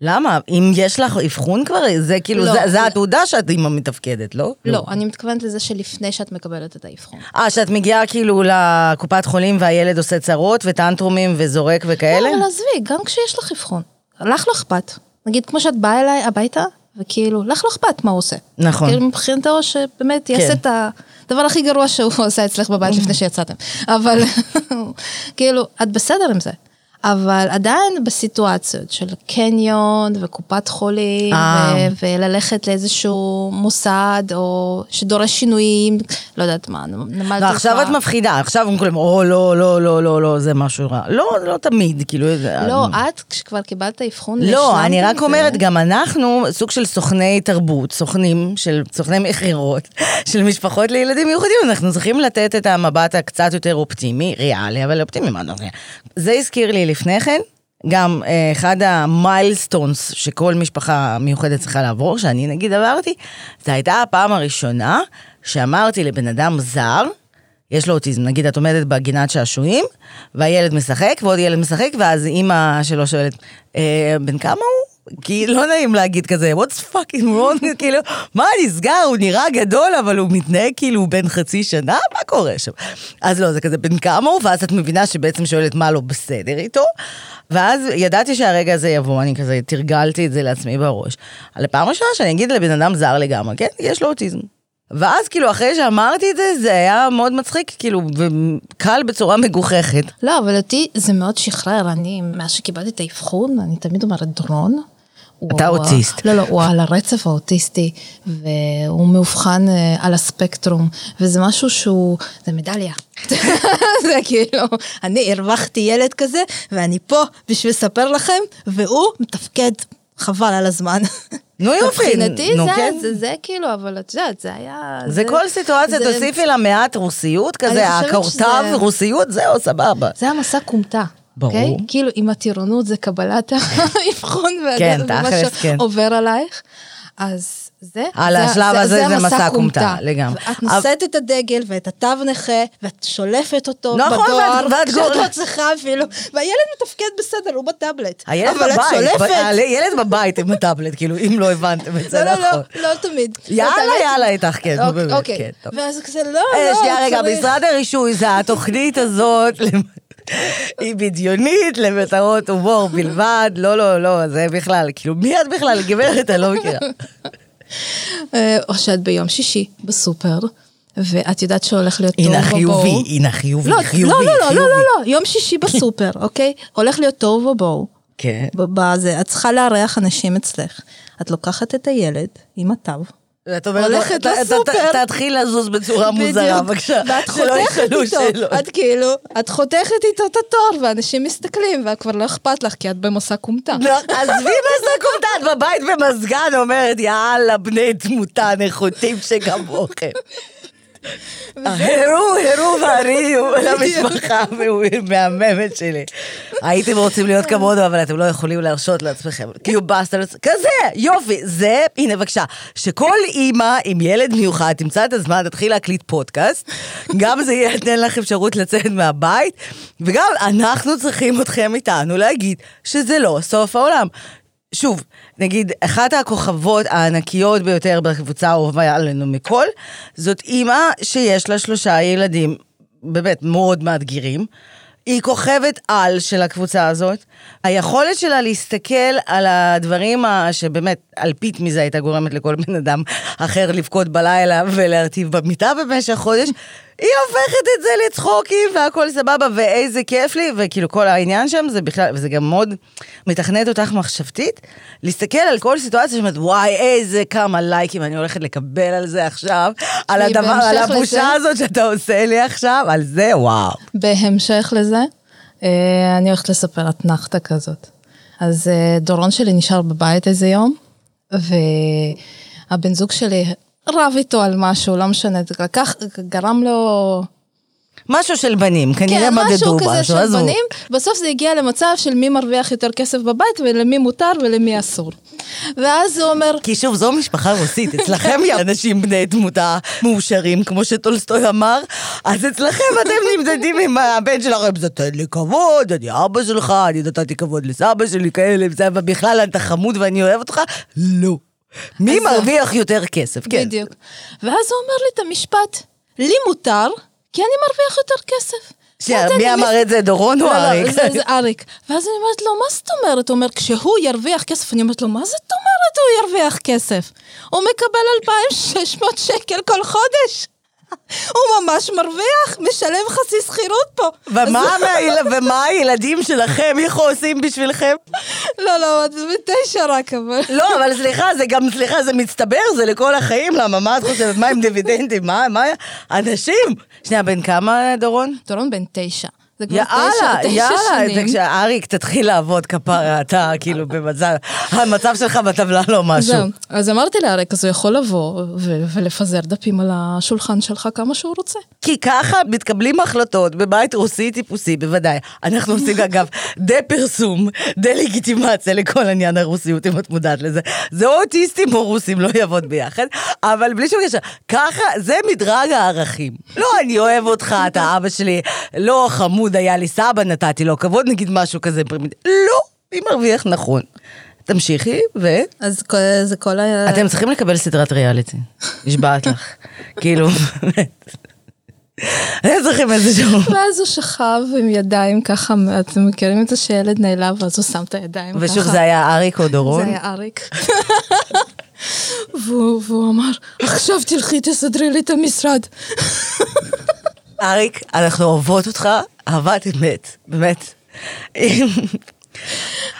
למה? אם יש לך אבחון כבר, זה כאילו, לא, זה, זה זה- התעודה שאת אימא מתפקדת, לא? לא, אני מתכוונת לזה שלפני שאת מקבלת את האבחון. אה, שאת מגיעה כאילו לקופת חולים והילד עושה צרות וטנטרומים וזורק וכאלה? לא, אבל עזבי, גם כשיש לך אבחון, לך לא אכפת. נגיד, כמו שאת באה אליי הביתה, וכאילו, לך לא אכפת מה הוא עושה. נכון. כאילו, מבחינתו שבאמת כן. יעשה את הדבר הכי גרוע שהוא עושה אצלך בבית לפני שיצאתם. אבל, כאילו, את בסדר עם זה. אבל עדיין בסיטואציות של קניון וקופת חולים, אה. ו- וללכת לאיזשהו מוסד, או שדורש שינויים, לא יודעת מה, נמל לא, עכשיו את מפחידה, עכשיו הם כולם, או, לא, לא, לא, לא, לא, זה משהו רע. לא, לא תמיד, כאילו... לא, את, כשכבר קיבלת אבחון, לא, אני רק זה? אומרת, גם אנחנו סוג של סוכני תרבות, סוכנים של סוכני מכירות, של משפחות לילדים מיוחדים, אנחנו צריכים לתת את המבט הקצת יותר אופטימי, ריאלי, אבל אופטימי, מה. זה הזכיר לי לפני כן, גם אה, אחד המיילסטונס שכל משפחה מיוחדת צריכה לעבור, שאני נגיד עברתי, זו הייתה הפעם הראשונה שאמרתי לבן אדם זר, יש לו אוטיזם, נגיד את עומדת בגינת שעשועים, והילד משחק, ועוד ילד משחק, ואז אימא שלו שואלת, אה, בן כמה הוא? כי לא נעים להגיד כזה, what's fucking wrong, כאילו, מה נסגר, הוא נראה גדול, אבל הוא מתנהג כאילו בן חצי שנה, מה קורה שם? אז לא, זה כזה, בן כמה הוא? ואז את מבינה שבעצם שואלת מה לא בסדר איתו, ואז ידעתי שהרגע הזה יבוא, אני כזה תרגלתי את זה לעצמי בראש. על הפעם ראשונה שאני אגיד לבן אדם זר לגמרי, כן, יש לו אוטיזם. ואז כאילו אחרי שאמרתי את זה, זה היה מאוד מצחיק, כאילו, וקל בצורה מגוחכת. לא, אבל אותי זה מאוד שחרר. אני, מאז שקיבלתי את האבחון, אני תמיד אומרת דרון. הוא- אתה הוא- אוטיסט. לא, לא, הוא על הרצף האוטיסטי, והוא מאובחן אה, על הספקטרום, וזה משהו שהוא, זה מדליה. זה כאילו, אני הרווחתי ילד כזה, ואני פה בשביל לספר לכם, והוא מתפקד חבל על הזמן. נו יופי, מבחינתי נו זה, כן. זה, זה כאילו, אבל את יודעת, זה היה... זה כל סיטואציה, זה- תוסיפי לה מעט רוסיות כזה, הקורטב שזה- רוסיות, זהו, סבבה. זה המסע כומתה. ברור. אוקיי? כאילו, עם הטירונות זה קבלת האבחון, כן, תכלס, כן. שעובר עלייך. אז זה, על השלב הזה זה מסע כומתה, לגמרי. ואת נושאת את הדגל ואת התו נכה, ואת שולפת אותו נכון, בדואר, ואת- ואת כשאת גור- לא צריכה אפילו, והילד מתפקד בסדר, הוא בטאבלט. הילד אבל את בבית, שולפת. ב- הילד בבית עם הטאבלט, כאילו, אם לא הבנתם את זה לא, לא, נכון. לא, לא תמיד. יאללה, באמת. יאללה, איתך, כן, אוקיי, באמת, אוקיי. כן. ואז כזה, לא, אה, לא, שנייה, רגע, צריך. משרד הרישוי זה התוכנית הזאת, היא בדיונית למטרות הומור בלבד, לא, לא, לא, זה בכלל, כאילו, מי את בכלל, גברת, אני לא מכירה. אה, או שאת ביום שישי בסופר, ואת יודעת שהולך להיות טוב הנה בבואו. חיובי, הנה חיובי, לא, חיובי, לא, לא, לא, לא, חיובי. לא, לא, יום שישי בסופר, אוקיי? הולך להיות טוב בבואו. כן. בזה, את צריכה לארח אנשים אצלך. את לוקחת את הילד עם התו. ואת אומרת, הולכת לסופר. תתחיל לזוז בצורה מוזרה. בבקשה. ואת חותכת איתו. את כאילו, את חותכת איתו את התור, ואנשים מסתכלים, וכבר לא אכפת לך, כי את במסע כומתה. לא, עזבי מסקומתה, את בבית במזגן אומרת, יאללה, בני תמותה נחותים שכמוכם. הרו, הרו והריעו למשפחה המהממת שלי. הייתם רוצים להיות כמונו, אבל אתם לא יכולים להרשות לעצמכם. כאילו בסטרס, כזה, יופי, זה, הנה בבקשה, שכל אימא עם ילד מיוחד תמצא את הזמן, תתחיל להקליט פודקאסט, גם זה ייתן לך אפשרות לצאת מהבית, וגם אנחנו צריכים אתכם איתנו להגיד שזה לא סוף העולם. שוב, נגיד, אחת הכוכבות הענקיות ביותר בקבוצה האהובה עלינו מכל, זאת אימא שיש לה שלושה ילדים, באמת מאוד מאתגרים. היא כוכבת על של הקבוצה הזאת. היכולת שלה להסתכל על הדברים ה- שבאמת, אלפית מזה הייתה גורמת לכל בן אדם אחר לבכות בלילה ולהרטיב במיטה במשך חודש, היא הופכת את זה לצחוקים והכל סבבה ואיזה כיף לי, וכאילו כל העניין שם זה בכלל, וזה גם מאוד מתכנת אותך מחשבתית, להסתכל על כל סיטואציה שאומרת, וואי, איזה כמה לייקים אני הולכת לקבל על זה עכשיו, על הדבר, על הבושה לזה- הזאת שאתה עושה לי עכשיו, על זה, וואו. בהמשך לזה, אה, אני הולכת לספר אתנחתא כזאת. אז אה, דורון שלי נשאר בבית איזה יום, והבן זוג שלי רב איתו על משהו, לא משנה, זה לקח, גרם לו משהו של בנים, כנראה כן, משהו מדדו כזה משהו, של עזבו. בנים, בסוף זה הגיע למצב של מי מרוויח יותר כסף בבית ולמי מותר ולמי אסור. ואז הוא אומר, כי שוב, זו משפחה רוסית, אצלכם יש אנשים בני תמותה מאושרים, כמו שטולסטוי אמר, אז אצלכם אתם נמדדים עם הבן שלכם, זה תן לי כבוד, אני אבא שלך, אני נתתי כבוד לסבא שלי, כאלה, ובכלל אתה חמוד ואני אוהב אותך, לא. מי מרוויח יותר כסף? כן. בדיוק. ואז הוא אומר לי את המשפט, לי מותר, כי אני מרוויח יותר כסף. מי אמר את זה, דורון או לא, לא, אריק? זה, אריק. ואז אני אומרת לו, מה זאת אומרת? הוא אומר, כשהוא ירוויח כסף, אני אומרת לו, מה זאת אומרת הוא ירוויח כסף? הוא מקבל 2,600 שקל כל חודש. הוא ממש מרוויח, משלם חצי שכירות פה. ומה הילדים שלכם, איך עושים בשבילכם? לא, לא, זה בתשע רק, אבל... לא, אבל סליחה, זה גם, סליחה, זה מצטבר, זה לכל החיים, למה, מה את חושבת, מה עם דיבידנדים, מה, מה, אנשים? שנייה, בן כמה, דורון? דורון בן תשע. זה כבר יאללה, תשע, תשע יאללה, שנים. תקשיב, אריק, תתחיל לעבוד כפרה, אתה כאילו במצב, המצב שלך בטבלה לא משהו. זהו. אז אמרתי לאריק, אז הוא יכול לבוא ולפזר דפים על השולחן שלך כמה שהוא רוצה. כי ככה מתקבלים החלטות בבית רוסי טיפוסי, בוודאי. אנחנו עושים אגב דה-פרסום, דה-לגיטימציה לכל עניין הרוסיות, אם את מודעת לזה. זה או אוטיסטים או רוסים, לא יעבוד ביחד, אבל בלי שום קשר. ככה, זה מדרג הערכים. לא, אני אוהב אותך, אתה אבא שלי, לא חמוד היה לי סבא, נתתי לו כבוד, נגיד משהו כזה פרימיטיבי. לא, מי מרוויח נכון. תמשיכי, ו... אז כל- זה כל ה... אתם צריכים לקבל סדרת ריאליטי, נשבעת לך. כאילו, באמת. אתם צריכים איזשהו... ואז הוא שכב עם ידיים ככה, אתם מכירים את זה שילד נעלב, ואז הוא שם את הידיים ככה. ושוב, זה היה אריק או דורון? זה היה אריק. והוא אמר, עכשיו תלכי תסדרי לי את המשרד. אריק, אנחנו אוהבות אותך, אהבת אמת, באמת.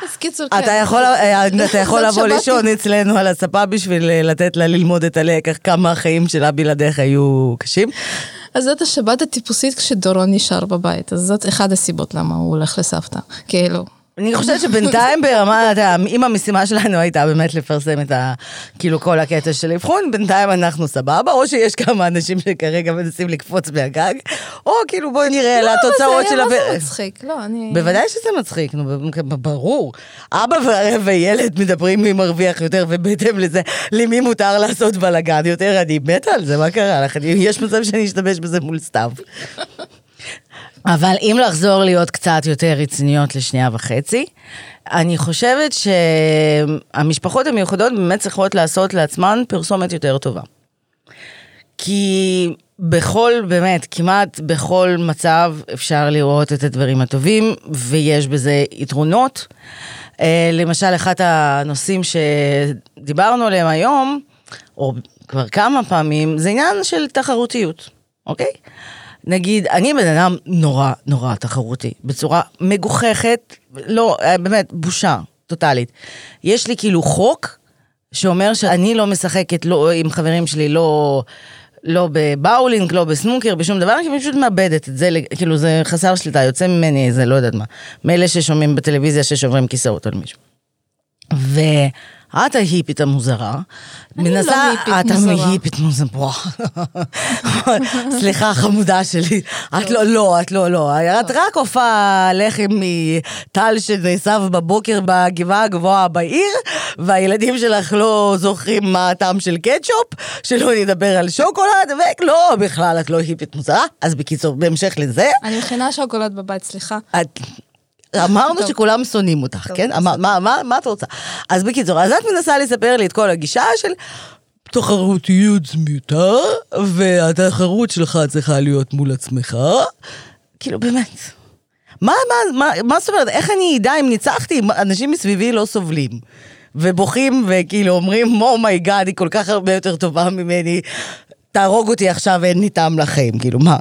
אז קיצור, כן. אתה יכול, אה, אתה יכול לבוא. לישון אצלנו על הספה בשביל אה, לתת לה ללמוד את הלקח, כמה החיים שלה בלעדיך היו קשים. אז זאת השבת הטיפוסית כשדורון נשאר בבית, אז זאת אחת הסיבות למה הוא הולך לסבתא. כאילו, אני חושבת שבינתיים ברמה, אתה אם המשימה שלנו הייתה באמת לפרסם את ה... כאילו כל הקטע של אבחון, בינתיים אנחנו סבבה, או שיש כמה אנשים שכרגע מנסים לקפוץ מהגג, או כאילו בואי נראה לא, אבל לתוצאות של... ה- מה זה מצחיק, לא, אני... בוודאי שזה מצחיק, נו, ברור. אבא וילד מדברים מי מרוויח יותר, ובהתאם לזה, למי מותר לעשות בלאגן יותר, אני מתה על זה, מה קרה לך? יש מצב שאני אשתמש בזה מול סתיו. אבל אם לחזור להיות קצת יותר רציניות לשנייה וחצי, אני חושבת שהמשפחות המיוחדות באמת צריכות לעשות לעצמן פרסומת יותר טובה. כי בכל, באמת, כמעט בכל מצב אפשר לראות את הדברים הטובים, ויש בזה יתרונות. אה, למשל, אחד הנושאים שדיברנו עליהם היום, או כבר כמה פעמים, זה עניין של תחרותיות, אוקיי? נגיד, אני בן אדם נורא נורא תחרותי, בצורה מגוחכת, לא, אה, באמת, בושה טוטאלית. יש לי כאילו חוק שאומר שאני לא משחקת לא, עם חברים שלי, לא, לא בבאולינג, לא בסנוקר, בשום דבר, כי אני פשוט מאבדת את זה, כאילו זה חסר שליטה, יוצא ממני איזה, לא יודעת מה, מאלה ששומעים בטלוויזיה ששוברים כיסאות על מישהו. ואת ההיפית המוזרה, אני לא היפית את מוזרה. ההיפית מוזרה. סליחה חמודה שלי, את לא, לא, את לא, לא, את רק עופה לחם מטל שנאסף בבוקר בגבעה הגבוהה בעיר, והילדים שלך לא זוכרים מה הטעם של קטשופ, שלא נדבר על שוקולד, ולא, בכלל את לא היפית מוזרה, אז בקיצור, בהמשך לזה, אני מכינה שוקולד בבית, סליחה. את... אמרנו. שכולם שונאים אותך, כן? אמר- מה, מה, מה את רוצה? אז בקיצור, אז את מנסה לספר לי את כל הגישה של תחרותיות זה מיותר, והתחרות שלך צריכה להיות מול עצמך. כאילו, באמת. מה, מה, מה, מה זאת אומרת, איך אני אדע אם ניצחתי אנשים מסביבי לא סובלים? ובוכים וכאילו אומרים, oh my God, היא כל כך הרבה יותר טובה ממני, תהרוג אותי עכשיו, אין לי טעם לחיים, כאילו, מה?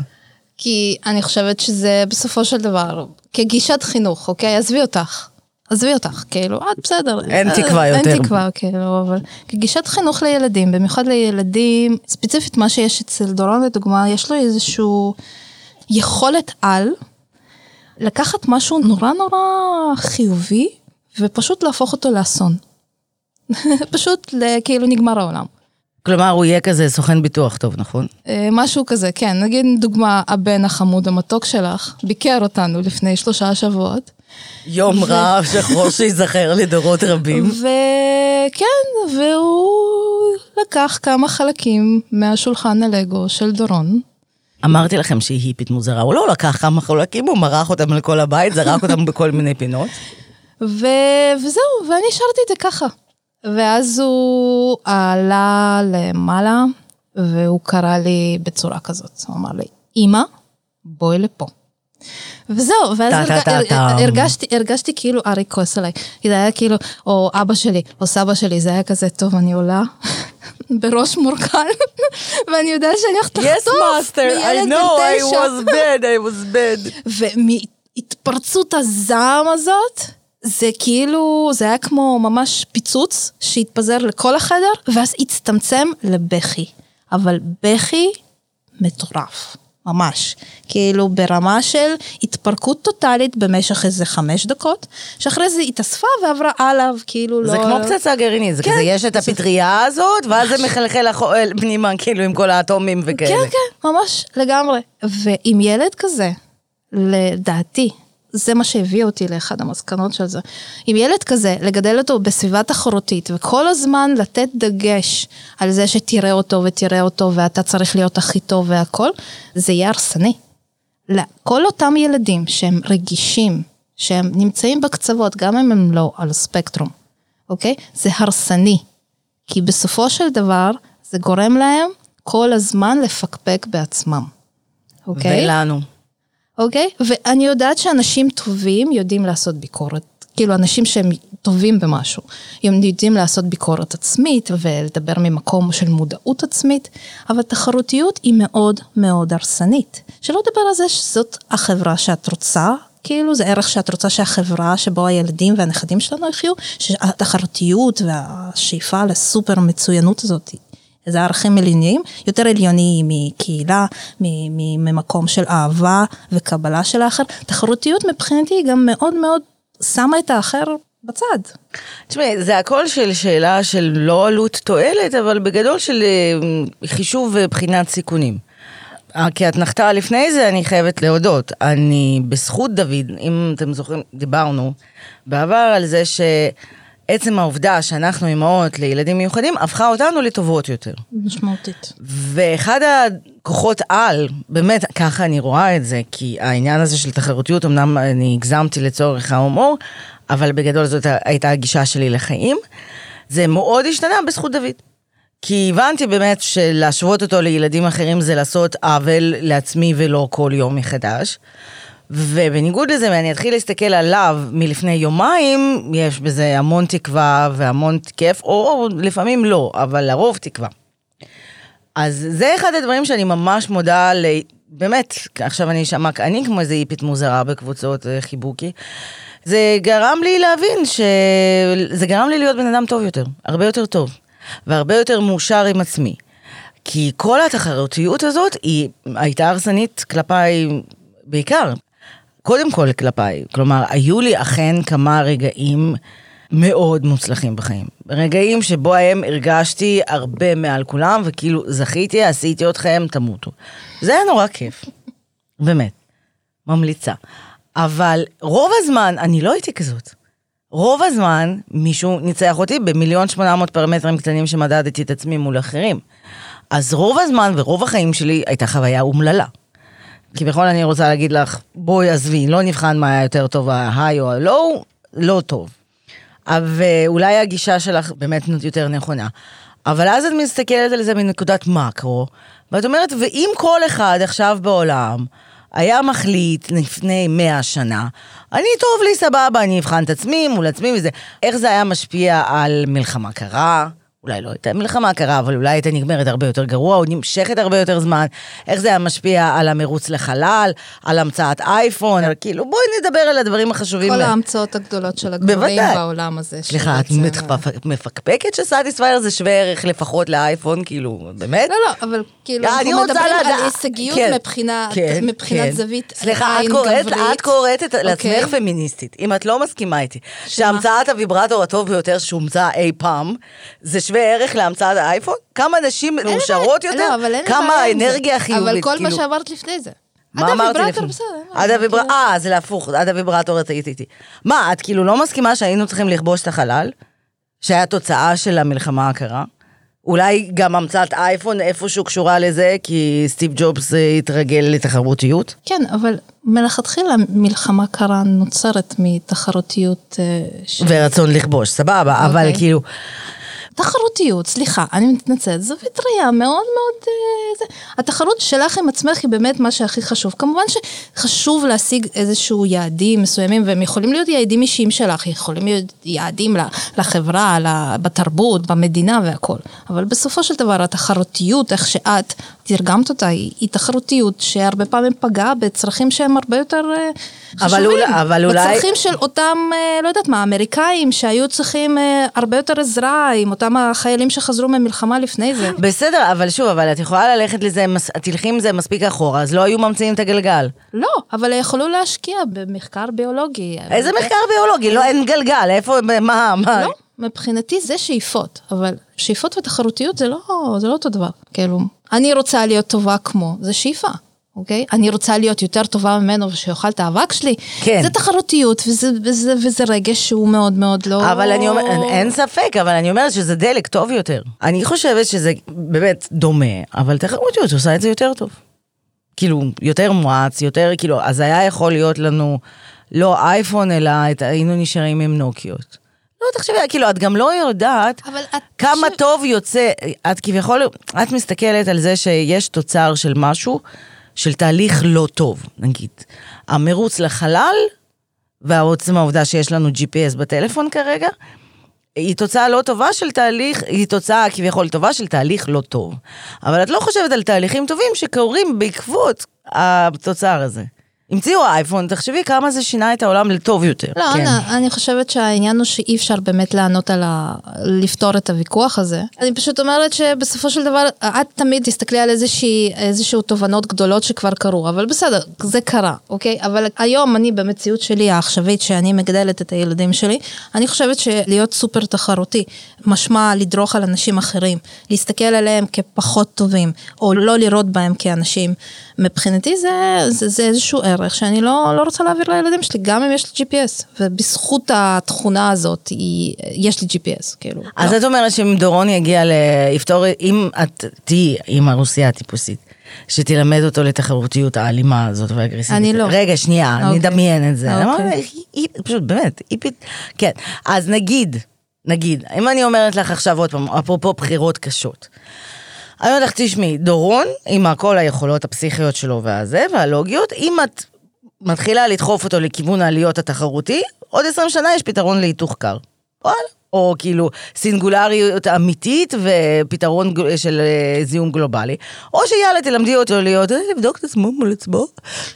כי אני חושבת שזה בסופו של דבר, כגישת חינוך, אוקיי? עזבי אותך. עזבי אותך, כאילו, את בסדר. אין אה, תקווה יותר. אין תקווה, כאילו, אבל כגישת חינוך לילדים, במיוחד לילדים, ספציפית מה שיש אצל דורון לדוגמה, יש לו איזשהו יכולת על לקחת משהו נורא נורא חיובי, ופשוט להפוך אותו לאסון. פשוט כאילו נגמר העולם. כלומר, הוא יהיה כזה סוכן ביטוח טוב, נכון? אה, משהו כזה, כן. נגיד, דוגמה, הבן החמוד המתוק שלך ביקר אותנו לפני שלושה שבועות. יום ו- רב שחור שייזכר לדורות רבים. וכן, והוא לקח כמה חלקים מהשולחן הלגו של דורון. אמרתי לכם שהיא היפית מוזרה, הוא לא לקח כמה חלקים, הוא מרח אותם על כל הבית, זרק אותם בכל מיני פינות. ו... וזהו, ואני השארתי את זה ככה. ואז הוא עלה למעלה, והוא קרא לי בצורה כזאת. הוא אמר לי, אמא, בואי לפה. וזהו, ואז. הרגשתי, הרגשתי כאילו ארי כועס עליי. זה היה כאילו, או אבא שלי, או סבא שלי, זה היה כזה, טוב, אני עולה בראש מורכן, ואני יודעת שאני הולכת לחטוף מילד בן תשע. bad, I was bad. ומהתפרצות הזעם הזאת, זה כאילו, זה היה כמו ממש פיצוץ שהתפזר לכל החדר, ואז הצטמצם לבכי. אבל בכי מטורף, ממש. כאילו ברמה של התפרקות טוטאלית במשך איזה חמש דקות, שאחרי זה התאספה ועברה הלאה, כאילו לא... זה כמו פצצה גרעינית, זה כן. כזה, יש את הפטריה הזאת, ואז זה מחלחל החו- אל פנימה, כאילו, עם כל האטומים וכאלה. כן, כן, ממש, לגמרי. ועם ילד כזה, לדעתי, זה מה שהביא אותי לאחד המסקנות של זה. עם ילד כזה, לגדל אותו בסביבה תחרותית, וכל הזמן לתת דגש על זה שתראה אותו ותראה אותו, ואתה צריך להיות הכי טוב והכל, זה יהיה הרסני. לכל אותם ילדים שהם רגישים, שהם נמצאים בקצוות, גם אם הם לא על הספקטרום, אוקיי? זה הרסני. כי בסופו של דבר, זה גורם להם כל הזמן לפקפק בעצמם, אוקיי? ולנו. אוקיי? ואני יודעת שאנשים טובים יודעים לעשות ביקורת. כאילו, אנשים שהם טובים במשהו, הם יודעים לעשות ביקורת עצמית ולדבר ממקום של מודעות עצמית, אבל תחרותיות היא מאוד מאוד הרסנית. שלא לדבר על זה שזאת החברה שאת רוצה, כאילו זה ערך שאת רוצה שהחברה שבו הילדים והנכדים שלנו יחיו, שהתחרותיות והשאיפה לסופר מצוינות הזאת זה ערכים עליוניים, יותר עליוניים מקהילה, ממקום של אהבה וקבלה של האחר. תחרותיות מבחינתי היא גם מאוד מאוד שמה את האחר בצד. תשמעי, זה הכל של שאלה של לא עלות תועלת, אבל בגדול של אה, חישוב ובחינת סיכונים. אה, כי את נחתה לפני זה, אני חייבת להודות. אני, בזכות דוד, אם אתם זוכרים, דיברנו בעבר על זה שעצם העובדה שאנחנו אימהות לילדים מיוחדים, הפכה אותנו לטובות יותר. משמעותית. ואחד הכוחות על, באמת, ככה אני רואה את זה, כי העניין הזה של תחרותיות, אמנם אני הגזמתי לצורך ההומור, אבל בגדול זאת הייתה הגישה שלי לחיים. זה מאוד השתנה בזכות דוד. כי הבנתי באמת שלהשוות אותו לילדים אחרים זה לעשות עוול לעצמי ולא כל יום מחדש. ובניגוד לזה, ואני אתחיל להסתכל עליו מלפני יומיים, יש בזה המון תקווה והמון כיף, או לפעמים לא, אבל לרוב תקווה. אז זה אחד הדברים שאני ממש מודה ל... באמת, עכשיו אני אשמע אני כמו איזה היפית מוזרה בקבוצות אה, חיבוקי. זה גרם לי להבין ש... זה גרם לי להיות בן אדם טוב יותר, הרבה יותר טוב, והרבה יותר מאושר עם עצמי. כי כל התחרותיות הזאת היא הייתה הרסנית כלפיי בעיקר. קודם כל כלפיי. כלומר, היו לי אכן כמה רגעים מאוד מוצלחים בחיים. רגעים שבו הם הרגשתי הרבה מעל כולם, וכאילו זכיתי, עשיתי אתכם, תמותו. זה היה נורא כיף. באמת. ממליצה. אבל רוב הזמן, אני לא הייתי כזאת. רוב הזמן מישהו ניצח אותי במיליון שמונה מאות פרמטרים קטנים שמדדתי את עצמי מול אחרים. אז רוב הזמן ורוב החיים שלי הייתה חוויה אומללה. כביכול אני רוצה להגיד לך, בואי עזבי, לא נבחן מה היה יותר טוב, ההיי או הלואו, לא טוב. ואולי הגישה שלך באמת יותר נכונה. אבל אז את מסתכלת על זה מנקודת מקרו, ואת אומרת, ואם כל אחד עכשיו בעולם היה מחליט לפני מאה שנה, אני טוב לי, סבבה, אני אבחן את עצמי מול עצמי וזה, איך זה היה משפיע על מלחמה קרה? אולי לא הייתה מלחמה קרה, אבל אולי הייתה נגמרת הרבה יותר גרוע, או נמשכת הרבה יותר זמן. איך זה היה משפיע על המרוץ לחלל, על המצאת אייפון, כאילו בואי נדבר על הדברים החשובים. כל ההמצאות הגדולות של הגברים בוודאי. בעולם הזה. סליחה, את מפקפקת שסאטיספייר זה שווה ערך לפחות לאייפון, כאילו, באמת? לא, לא, אבל כאילו, אני אנחנו מדברים על לדעת- הישגיות כן, מבחינה- כן, מבחינת כן. זווית סליחה, עין גברית. את קוראת את אוקיי. לעצמך פמיניסטית. אם את לא מסכימה איתי? שהמצאת הוויברטור הטוב ביותר שהומצא אי פעם, זה שווה ערך להמצאת האייפון? כמה נשים מאושרות יותר? לא, כמה. האנרגיה החיובית? אבל כל מה כאילו? שאמרת לפני זה. מה אמרתי לפני? בסדר. עד הוויברטור, כאילו- אה, זה להפוך, עד הוויברטור את היית איתי. מה, את כאילו לא מסכימה שהיינו צריכים לכבוש את החלל? שהיה תוצאה של המלחמה הקרה? אולי גם המצאת אייפון איפשהו קשורה לזה, כי סטיב ג'ובס אה, התרגל לתחרותיות? כן, אבל מלכתחילה מלחמה קרה נוצרת מתחרותיות. אה, ש- ורצון לכבוש, סבבה, אבל אוקיי. כאילו, תחרותיות, סליחה, אני מתנצלת, זו ראייה מאוד מאוד... אה, זה. התחרות שלך עם עצמך היא באמת מה שהכי חשוב. כמובן שחשוב להשיג איזשהו יעדים מסוימים, והם יכולים להיות יעדים אישיים שלך, יכולים להיות יעדים לחברה, בתרבות, במדינה והכל. אבל בסופו של דבר התחרותיות, איך שאת תרגמת אותה, היא, היא תחרותיות שהרבה פעמים פגעה בצרכים שהם הרבה יותר אה, אבל חשובים. אולי- אבל אולי- בצרכים של אותם, אה, לא יודעת מה, אמריקאים שהיו צריכים הרבה יותר עזרה עם אותם החיילים שחזרו ממלחמה לפני זה. בסדר, אבל שוב, אבל את יכולה ללכת לזה, מס- תלכי עם זה מספיק אחורה, אז לא היו ממציאים את הגלגל. לא, אבל יכלו להשקיע במחקר ביולוגי. איזה מחקר ביולוגי? לא, אין גלגל, איפה, מה, מה? לא, מבחינתי זה שאיפות, אבל שאיפות ותחרותיות זה לא, זה לא אותו דבר. כאילו, אני רוצה להיות טובה כמו, זה שאיפה. אוקיי? אני רוצה להיות יותר טובה ממנו ושיאכל את האבק שלי. כן. זה תחרותיות וזה, וזה, וזה רגש שהוא מאוד מאוד לא... אבל אני אומרת, אין ספק, אבל אני אומרת שזה דלק טוב יותר. אני חושבת שזה באמת דומה, אבל תחרותיות עושה את זה יותר טוב. כאילו, יותר מואץ, יותר, כאילו, אז היה יכול להיות לנו לא אייפון, אלא את, היינו נשארים עם נוקיות. לא, תחשבי, כאילו, את גם לא יודעת כמה חושב- טוב יוצא, את כביכול, את מסתכלת על זה שיש תוצר של משהו, של תהליך לא טוב, נגיד. המרוץ לחלל, ועצם העובדה שיש לנו GPS בטלפון כרגע, היא תוצאה לא טובה של תהליך, היא תוצאה כביכול טובה של תהליך לא טוב. אבל את לא חושבת על תהליכים טובים שקורים בעקבות התוצר הזה. המציאו אייפון, תחשבי כמה זה שינה את העולם לטוב יותר. לא, כן. אנה, אני חושבת שהעניין הוא שאי אפשר באמת לענות על ה... לפתור את הוויכוח הזה. אני פשוט אומרת שבסופו של דבר, את תמיד תסתכלי על איזושהי, איזשהו תובנות גדולות שכבר קרו, אבל בסדר, זה קרה, אוקיי? אבל היום אני במציאות שלי העכשווית, שאני מגדלת את הילדים שלי, אני חושבת שלהיות סופר תחרותי, משמע לדרוך על אנשים אחרים, להסתכל עליהם כפחות טובים, או לא לראות בהם כאנשים, מבחינתי זה, זה, זה איזשהו ערך שאני לא, לא רוצה להעביר לילדים שלי, גם אם יש לי GPS, ובזכות התכונה הזאת, היא, יש לי GPS, כאילו. אז לא. את אומרת שאם דורון יגיע לפתור, אם את תהיי עם הרוסיה הטיפוסית, שתלמד אותו לתחרותיות האלימה הזאת והאגרסיבית. אני לא. רגע, שנייה, אני אוקיי. אדמיין את זה. אוקיי. אני אומרת, היא- היא פשוט, באמת, היא פת... כן. אז נגיד, נגיד, אם אני אומרת לך עכשיו עוד פעם, אפרופו בחירות קשות. אני אומרת לך, תשמעי, דורון, עם כל היכולות הפסיכיות שלו והזה, והלוגיות, אם את מתחילה לדחוף אותו לכיוון העליות התחרותי, עוד 20 שנה יש פתרון להיתוך קר. וואלה. או כאילו סינגולריות אמיתית ופתרון של אה, זיהום גלובלי. או שיאללה, תלמדי אותו להיות, אה, לבדוק את עצמו מול עצמו.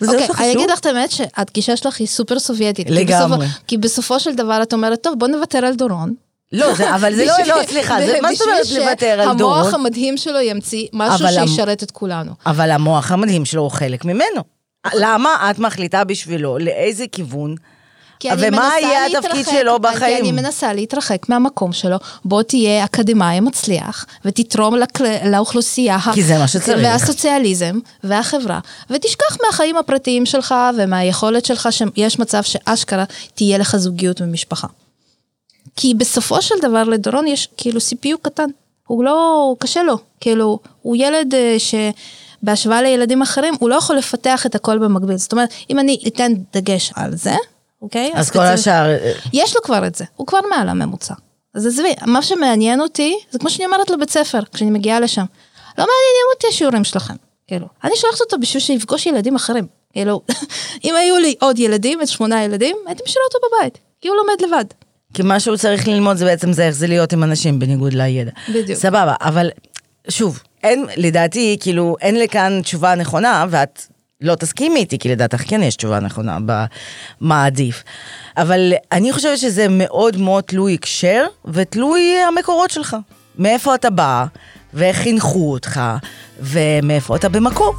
וזה אוקיי, מה שחשוב. אני אגיד לך את האמת שהגישה שלך היא סופר סובייטית. כי לגמרי. בסופו- כי בסופו של דבר את אומרת, טוב, בוא נוותר על דורון. לא, זה, אבל זה לא, לא, סליחה, זה, מה זאת אומרת לוותר על דורון? שהמוח המדהים שלו ימציא משהו שישרת את כולנו. אבל המוח המדהים שלו הוא חלק ממנו. למה את מחליטה בשבילו לאיזה כיוון? כי ומה יהיה התפקיד שלו כי בחיים? אני מנסה להתרחק מהמקום שלו, בוא תהיה אקדמאי מצליח, ותתרום לאוכלוסייה, כי זה מה שצריך. והסוציאליזם, והחברה, ותשכח מהחיים הפרטיים שלך, ומהיכולת שלך שיש מצב שאשכרה תהיה לך זוגיות ומשפחה. כי בסופו של דבר לדורון יש כאילו CPU קטן, הוא לא, הוא קשה לו, כאילו, הוא ילד אה, שבהשוואה לילדים אחרים, הוא לא יכול לפתח את הכל במקביל. זאת אומרת, אם אני אתן דגש על זה, אוקיי? אז כל ספציפית- השאר... יש לו כבר את זה, הוא כבר מעל הממוצע. אז עזבי, מה שמעניין אותי, זה כמו שאני אומרת לבית ספר, כשאני מגיעה לשם. לא מעניינים אותי השיעורים שלכם, כאילו. אני שולחת אותו בשביל שיפגוש ילדים אחרים. כאילו, אם היו לי עוד ילדים, את שמונה ילדים, הייתי משאירה אותו בבית, כי הוא לומד לבד. כי מה שהוא צריך ללמוד זה בעצם זה איך זה להיות עם אנשים בניגוד לידע. בדיוק. סבבה, אבל שוב, אין, לדעתי, כאילו, אין לכאן תשובה נכונה, ואת לא תסכימי איתי, כי לדעתך כן יש תשובה נכונה במה עדיף. אבל אני חושבת שזה מאוד מאוד תלוי הקשר, ותלוי המקורות שלך. מאיפה אתה בא, ואיך חינכו אותך, ומאיפה אתה במקור.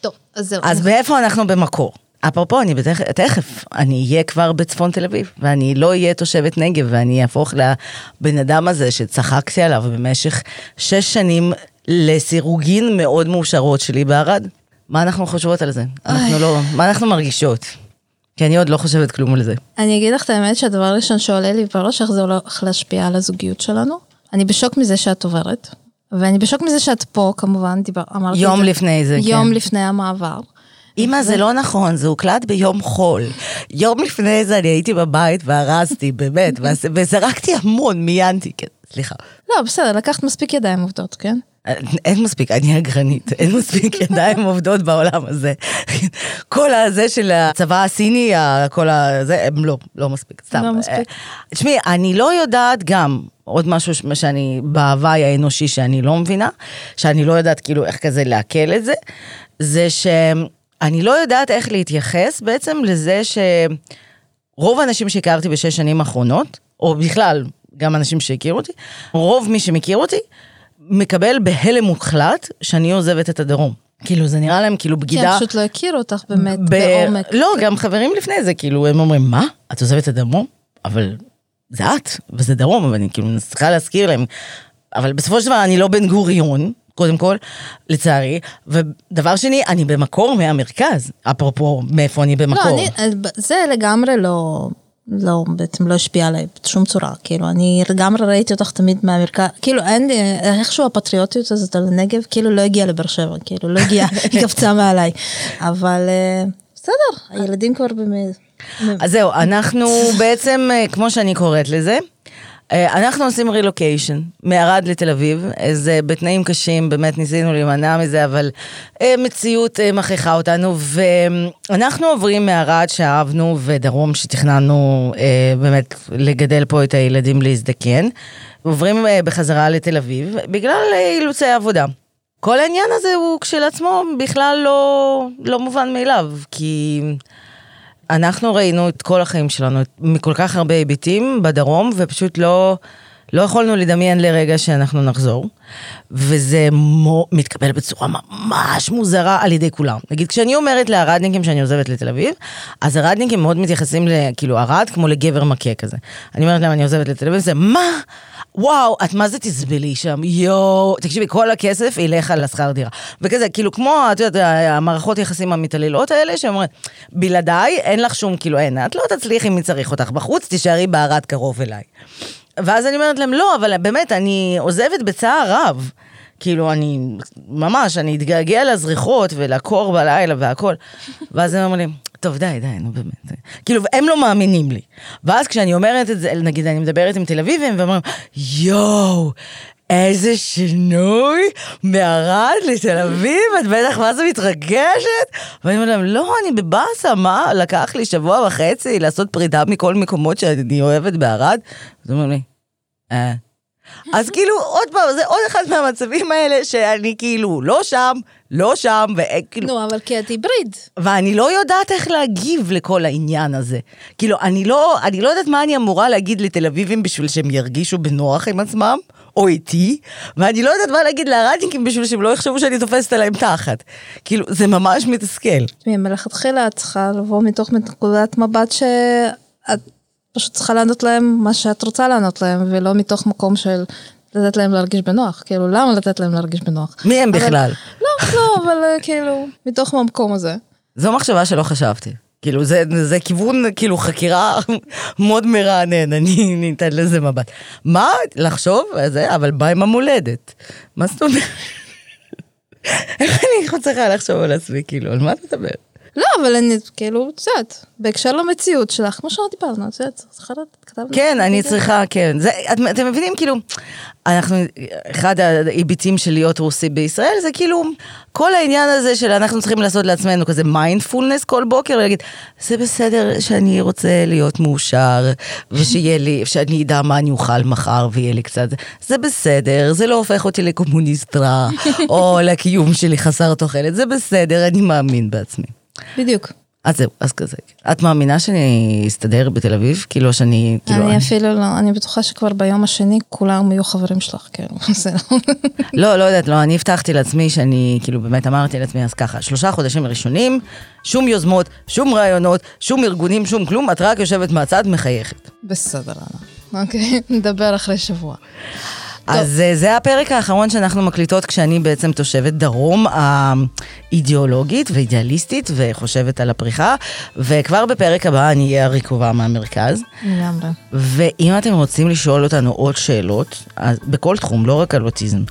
טוב, אז זהו. אז מאיפה אנחנו במקור? אפרופו, אני בתכף, תכף, אני אהיה כבר בצפון תל אביב, ואני לא אהיה תושבת נגב, ואני אהפוך לבן אדם הזה שצחקתי עליו במשך שש שנים לסירוגין מאוד מאושרות שלי בערד. מה אנחנו חושבות על זה? אנחנו לא, מה אנחנו מרגישות? כי אני עוד לא חושבת כלום על זה. אני אגיד לך את האמת שהדבר הראשון שעולה לי בראש, איך זה הולך להשפיע על הזוגיות שלנו. אני בשוק מזה שאת עוברת, ואני בשוק מזה שאת פה, כמובן, דיבר, אמרתי יום את זה. לפני זה, כן. יום לפני המעבר. אמא, זה לא נכון, זה הוקלט ביום חול. יום לפני זה אני הייתי בבית וארזתי, באמת, ועש- וזרקתי המון, מיינתי, כן, סליחה. לא, בסדר, לקחת מספיק ידיים עובדות, כן? אין מספיק, אני אגרנית, אין מספיק ידיים עובדות בעולם הזה. כל הזה של הצבא הסיני, כל הזה, הם לא, לא מספיק, סתם. לא מספיק. תשמעי, אני לא יודעת גם, עוד משהו שאני, בהוואי האנושי שאני לא מבינה, שאני לא יודעת כאילו איך כזה לעכל את זה, זה שאני לא יודעת איך להתייחס בעצם לזה שרוב האנשים שהכרתי בשש שנים האחרונות, או בכלל, גם אנשים שהכירו אותי, רוב מי שמכיר אותי, מקבל בהלם מוחלט שאני עוזבת את הדרום. כאילו, זה נראה להם כאילו כי בגידה. הם פשוט לא הכירו אותך באמת ב- בעומק. לא, גם חברים לפני זה, כאילו, הם אומרים, מה? את עוזבת את הדרום? אבל זה את, וזה דרום, אבל אני כאילו צריכה להזכיר להם. אבל בסופו של דבר אני לא בן גוריון, קודם כל, לצערי. ודבר שני, אני במקור מהמרכז, אפרופו מאיפה אני במקור. לא, אני, זה לגמרי לא, לא, בעצם לא השפיע עליי בשום צורה, כאילו, אני לגמרי ראיתי אותך תמיד מהמרכז, כאילו, אין, לי- איכשהו הפטריוטיות הזאת על הנגב, כאילו לא הגיעה לבאר שבע, כאילו, לא הגיעה, היא קפצה מעליי, אבל אה, בסדר, הילדים כבר באמת... אז זהו, אנחנו בעצם, אה, כמו שאני קוראת לזה, אה, אנחנו עושים רילוקיישן מערד לתל אביב, זה בתנאים קשים, באמת ניסינו להימנע מזה, אבל אה, מציאות אה, מכריחה אותנו, ואנחנו עוברים מערד שאהבנו ודרום שתכננו אה, באמת לגדל פה את הילדים להזדקן, עוברים אה, בחזרה לתל אביב בגלל אה, אילוצי עבודה. כל העניין הזה הוא כשלעצמו בכלל לא, לא מובן מאליו, כי אנחנו ראינו את כל החיים שלנו, מכל כך הרבה היבטים בדרום, ופשוט לא, לא יכולנו לדמיין לרגע שאנחנו נחזור. וזה מו, מתקבל בצורה ממש מוזרה על ידי כולם. נגיד, כשאני אומרת לערדניקים שאני עוזבת לתל אביב, אז ערדניקים מאוד מתייחסים, ל, כאילו, ערד כמו לגבר מכה כזה. אני אומרת להם, אני עוזבת לתל אביב, זה מה? וואו, את מה זה תסבלי שם? יואו, תקשיבי, כל הכסף ילך על השכר דירה. וכזה, כאילו, כמו, את יודעת, המערכות יחסים המתעללות האלה, שאומרים, בלעדיי, אין לך שום, כאילו, אין, את לא תצליחי מי צריך אותך בחוץ, תישארי בערד קרוב אליי. ואז אני אומרת להם, לא, אבל באמת, אני עוזבת בצער רב. כאילו, אני, ממש, אני אתגעגע לזריחות ולקור בלילה והכל. ואז הם אומרים טוב, די, די, נו באמת. כאילו, הם לא מאמינים לי. ואז כשאני אומרת את זה, נגיד, אני מדברת עם תל אביבים, והם אומרים, יואו, איזה שינוי מערד לתל אביב, את בטח מה זה מתרגשת? ואני אומרת להם, לא, אני בבאסה, מה? לקח לי שבוע וחצי לעשות פרידה מכל מקומות שאני אוהבת בערד? אז אומרים לי, אה. אז כאילו, עוד פעם, זה עוד אחד מהמצבים האלה שאני כאילו לא שם, לא שם, וכאילו... נו, אבל כי את היבריד. ואני לא יודעת איך להגיב לכל העניין הזה. כאילו, אני לא, אני לא יודעת מה אני אמורה להגיד לתל אביבים בשביל שהם ירגישו בנוח עם עצמם, או איתי, ואני לא יודעת מה להגיד לערדניקים בשביל שהם לא יחשבו שאני תופסת עליהם תחת. כאילו, זה ממש מתסכל. תשמעי, מלכתחילה את צריכה לבוא מתוך נקודת מבט שאת פשוט צריכה לענות להם מה שאת רוצה לענות להם, ולא מתוך מקום של לתת להם להרגיש בנוח. כאילו, למה לתת להם להרגיש בנוח? מי הם אבל- בכלל? לא, לא, אבל אה, כאילו, מתוך המקום הזה. זו מחשבה שלא חשבתי. כאילו, זה, זה כיוון, כאילו, חקירה מאוד מרענן, אני ניתן לזה מבט. מה? לחשוב? זה, אבל בא עם המולדת. מה זאת אומרת? איך אני צריכה לחשוב על עצמי, כאילו, על מה את מדברת? לא, אבל אני, כאילו, את יודעת, בהקשר למציאות שלך, כמו שדיברנו, את יודעת, צריכה לדעת, כתבנו. כן, אני צריכה, כן. זה, את, אתם מבינים, כאילו, אנחנו, אחד ההיבטים של להיות רוסי בישראל, זה כאילו, כל העניין הזה של אנחנו צריכים לעשות לעצמנו כזה מיינדפולנס כל בוקר, ולהגיד, זה בסדר שאני רוצה להיות מאושר, ושיהיה לי, שאני אדע מה אני אוכל מחר ויהיה לי קצת, זה בסדר, זה לא הופך אותי לקומוניסט רע, או לקיום שלי חסר תוחלת, זה בסדר, אני מאמין בעצמי. בדיוק. אז זהו, אז כזה. את מאמינה שאני אסתדר בתל אביב? כאילו שאני, כאילו... אני אפילו לא, אני בטוחה שכבר ביום השני כולם יהיו חברים שלך, כן, זה לא. לא, לא יודעת, לא, אני הבטחתי לעצמי שאני, כאילו באמת אמרתי לעצמי, אז ככה, שלושה חודשים ראשונים, שום יוזמות, שום רעיונות, שום ארגונים, שום כלום, את רק יושבת מהצד, מחייכת. בסדר. אוקיי, נדבר אחרי שבוע. אז אה, זה הפרק האחרון שאנחנו מקליטות כשאני בעצם תושבת דרום האידיאולוגית ואידיאליסטית וחושבת על הפריחה, וכבר בפרק הבא אני אהיה הרקובה מהמרכז. לגמרי. ואם אתם רוצים לשאול אותנו עוד שאלות, אז בכל תחום, לא רק על אוטיזם.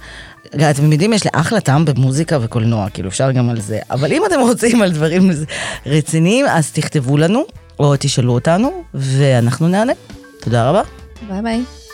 אתם יודעים, יש לי אחלה טעם במוזיקה וקולנוע, כאילו אפשר גם על זה. אבל אם אתם רוצים על דברים רציניים, אז תכתבו לנו, או תשאלו אותנו, ואנחנו נענה. תודה רבה. ביי ביי.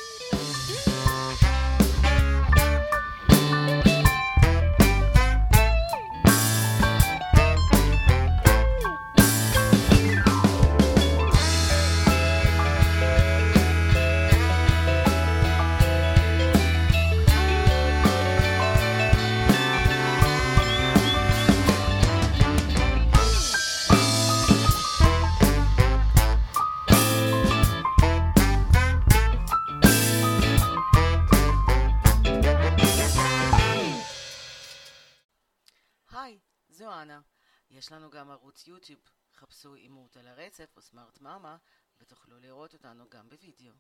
לנו גם ערוץ יוטיוב, חפשו אימות על הרצף או סמארט מאמה ותוכלו לראות אותנו גם בווידאו.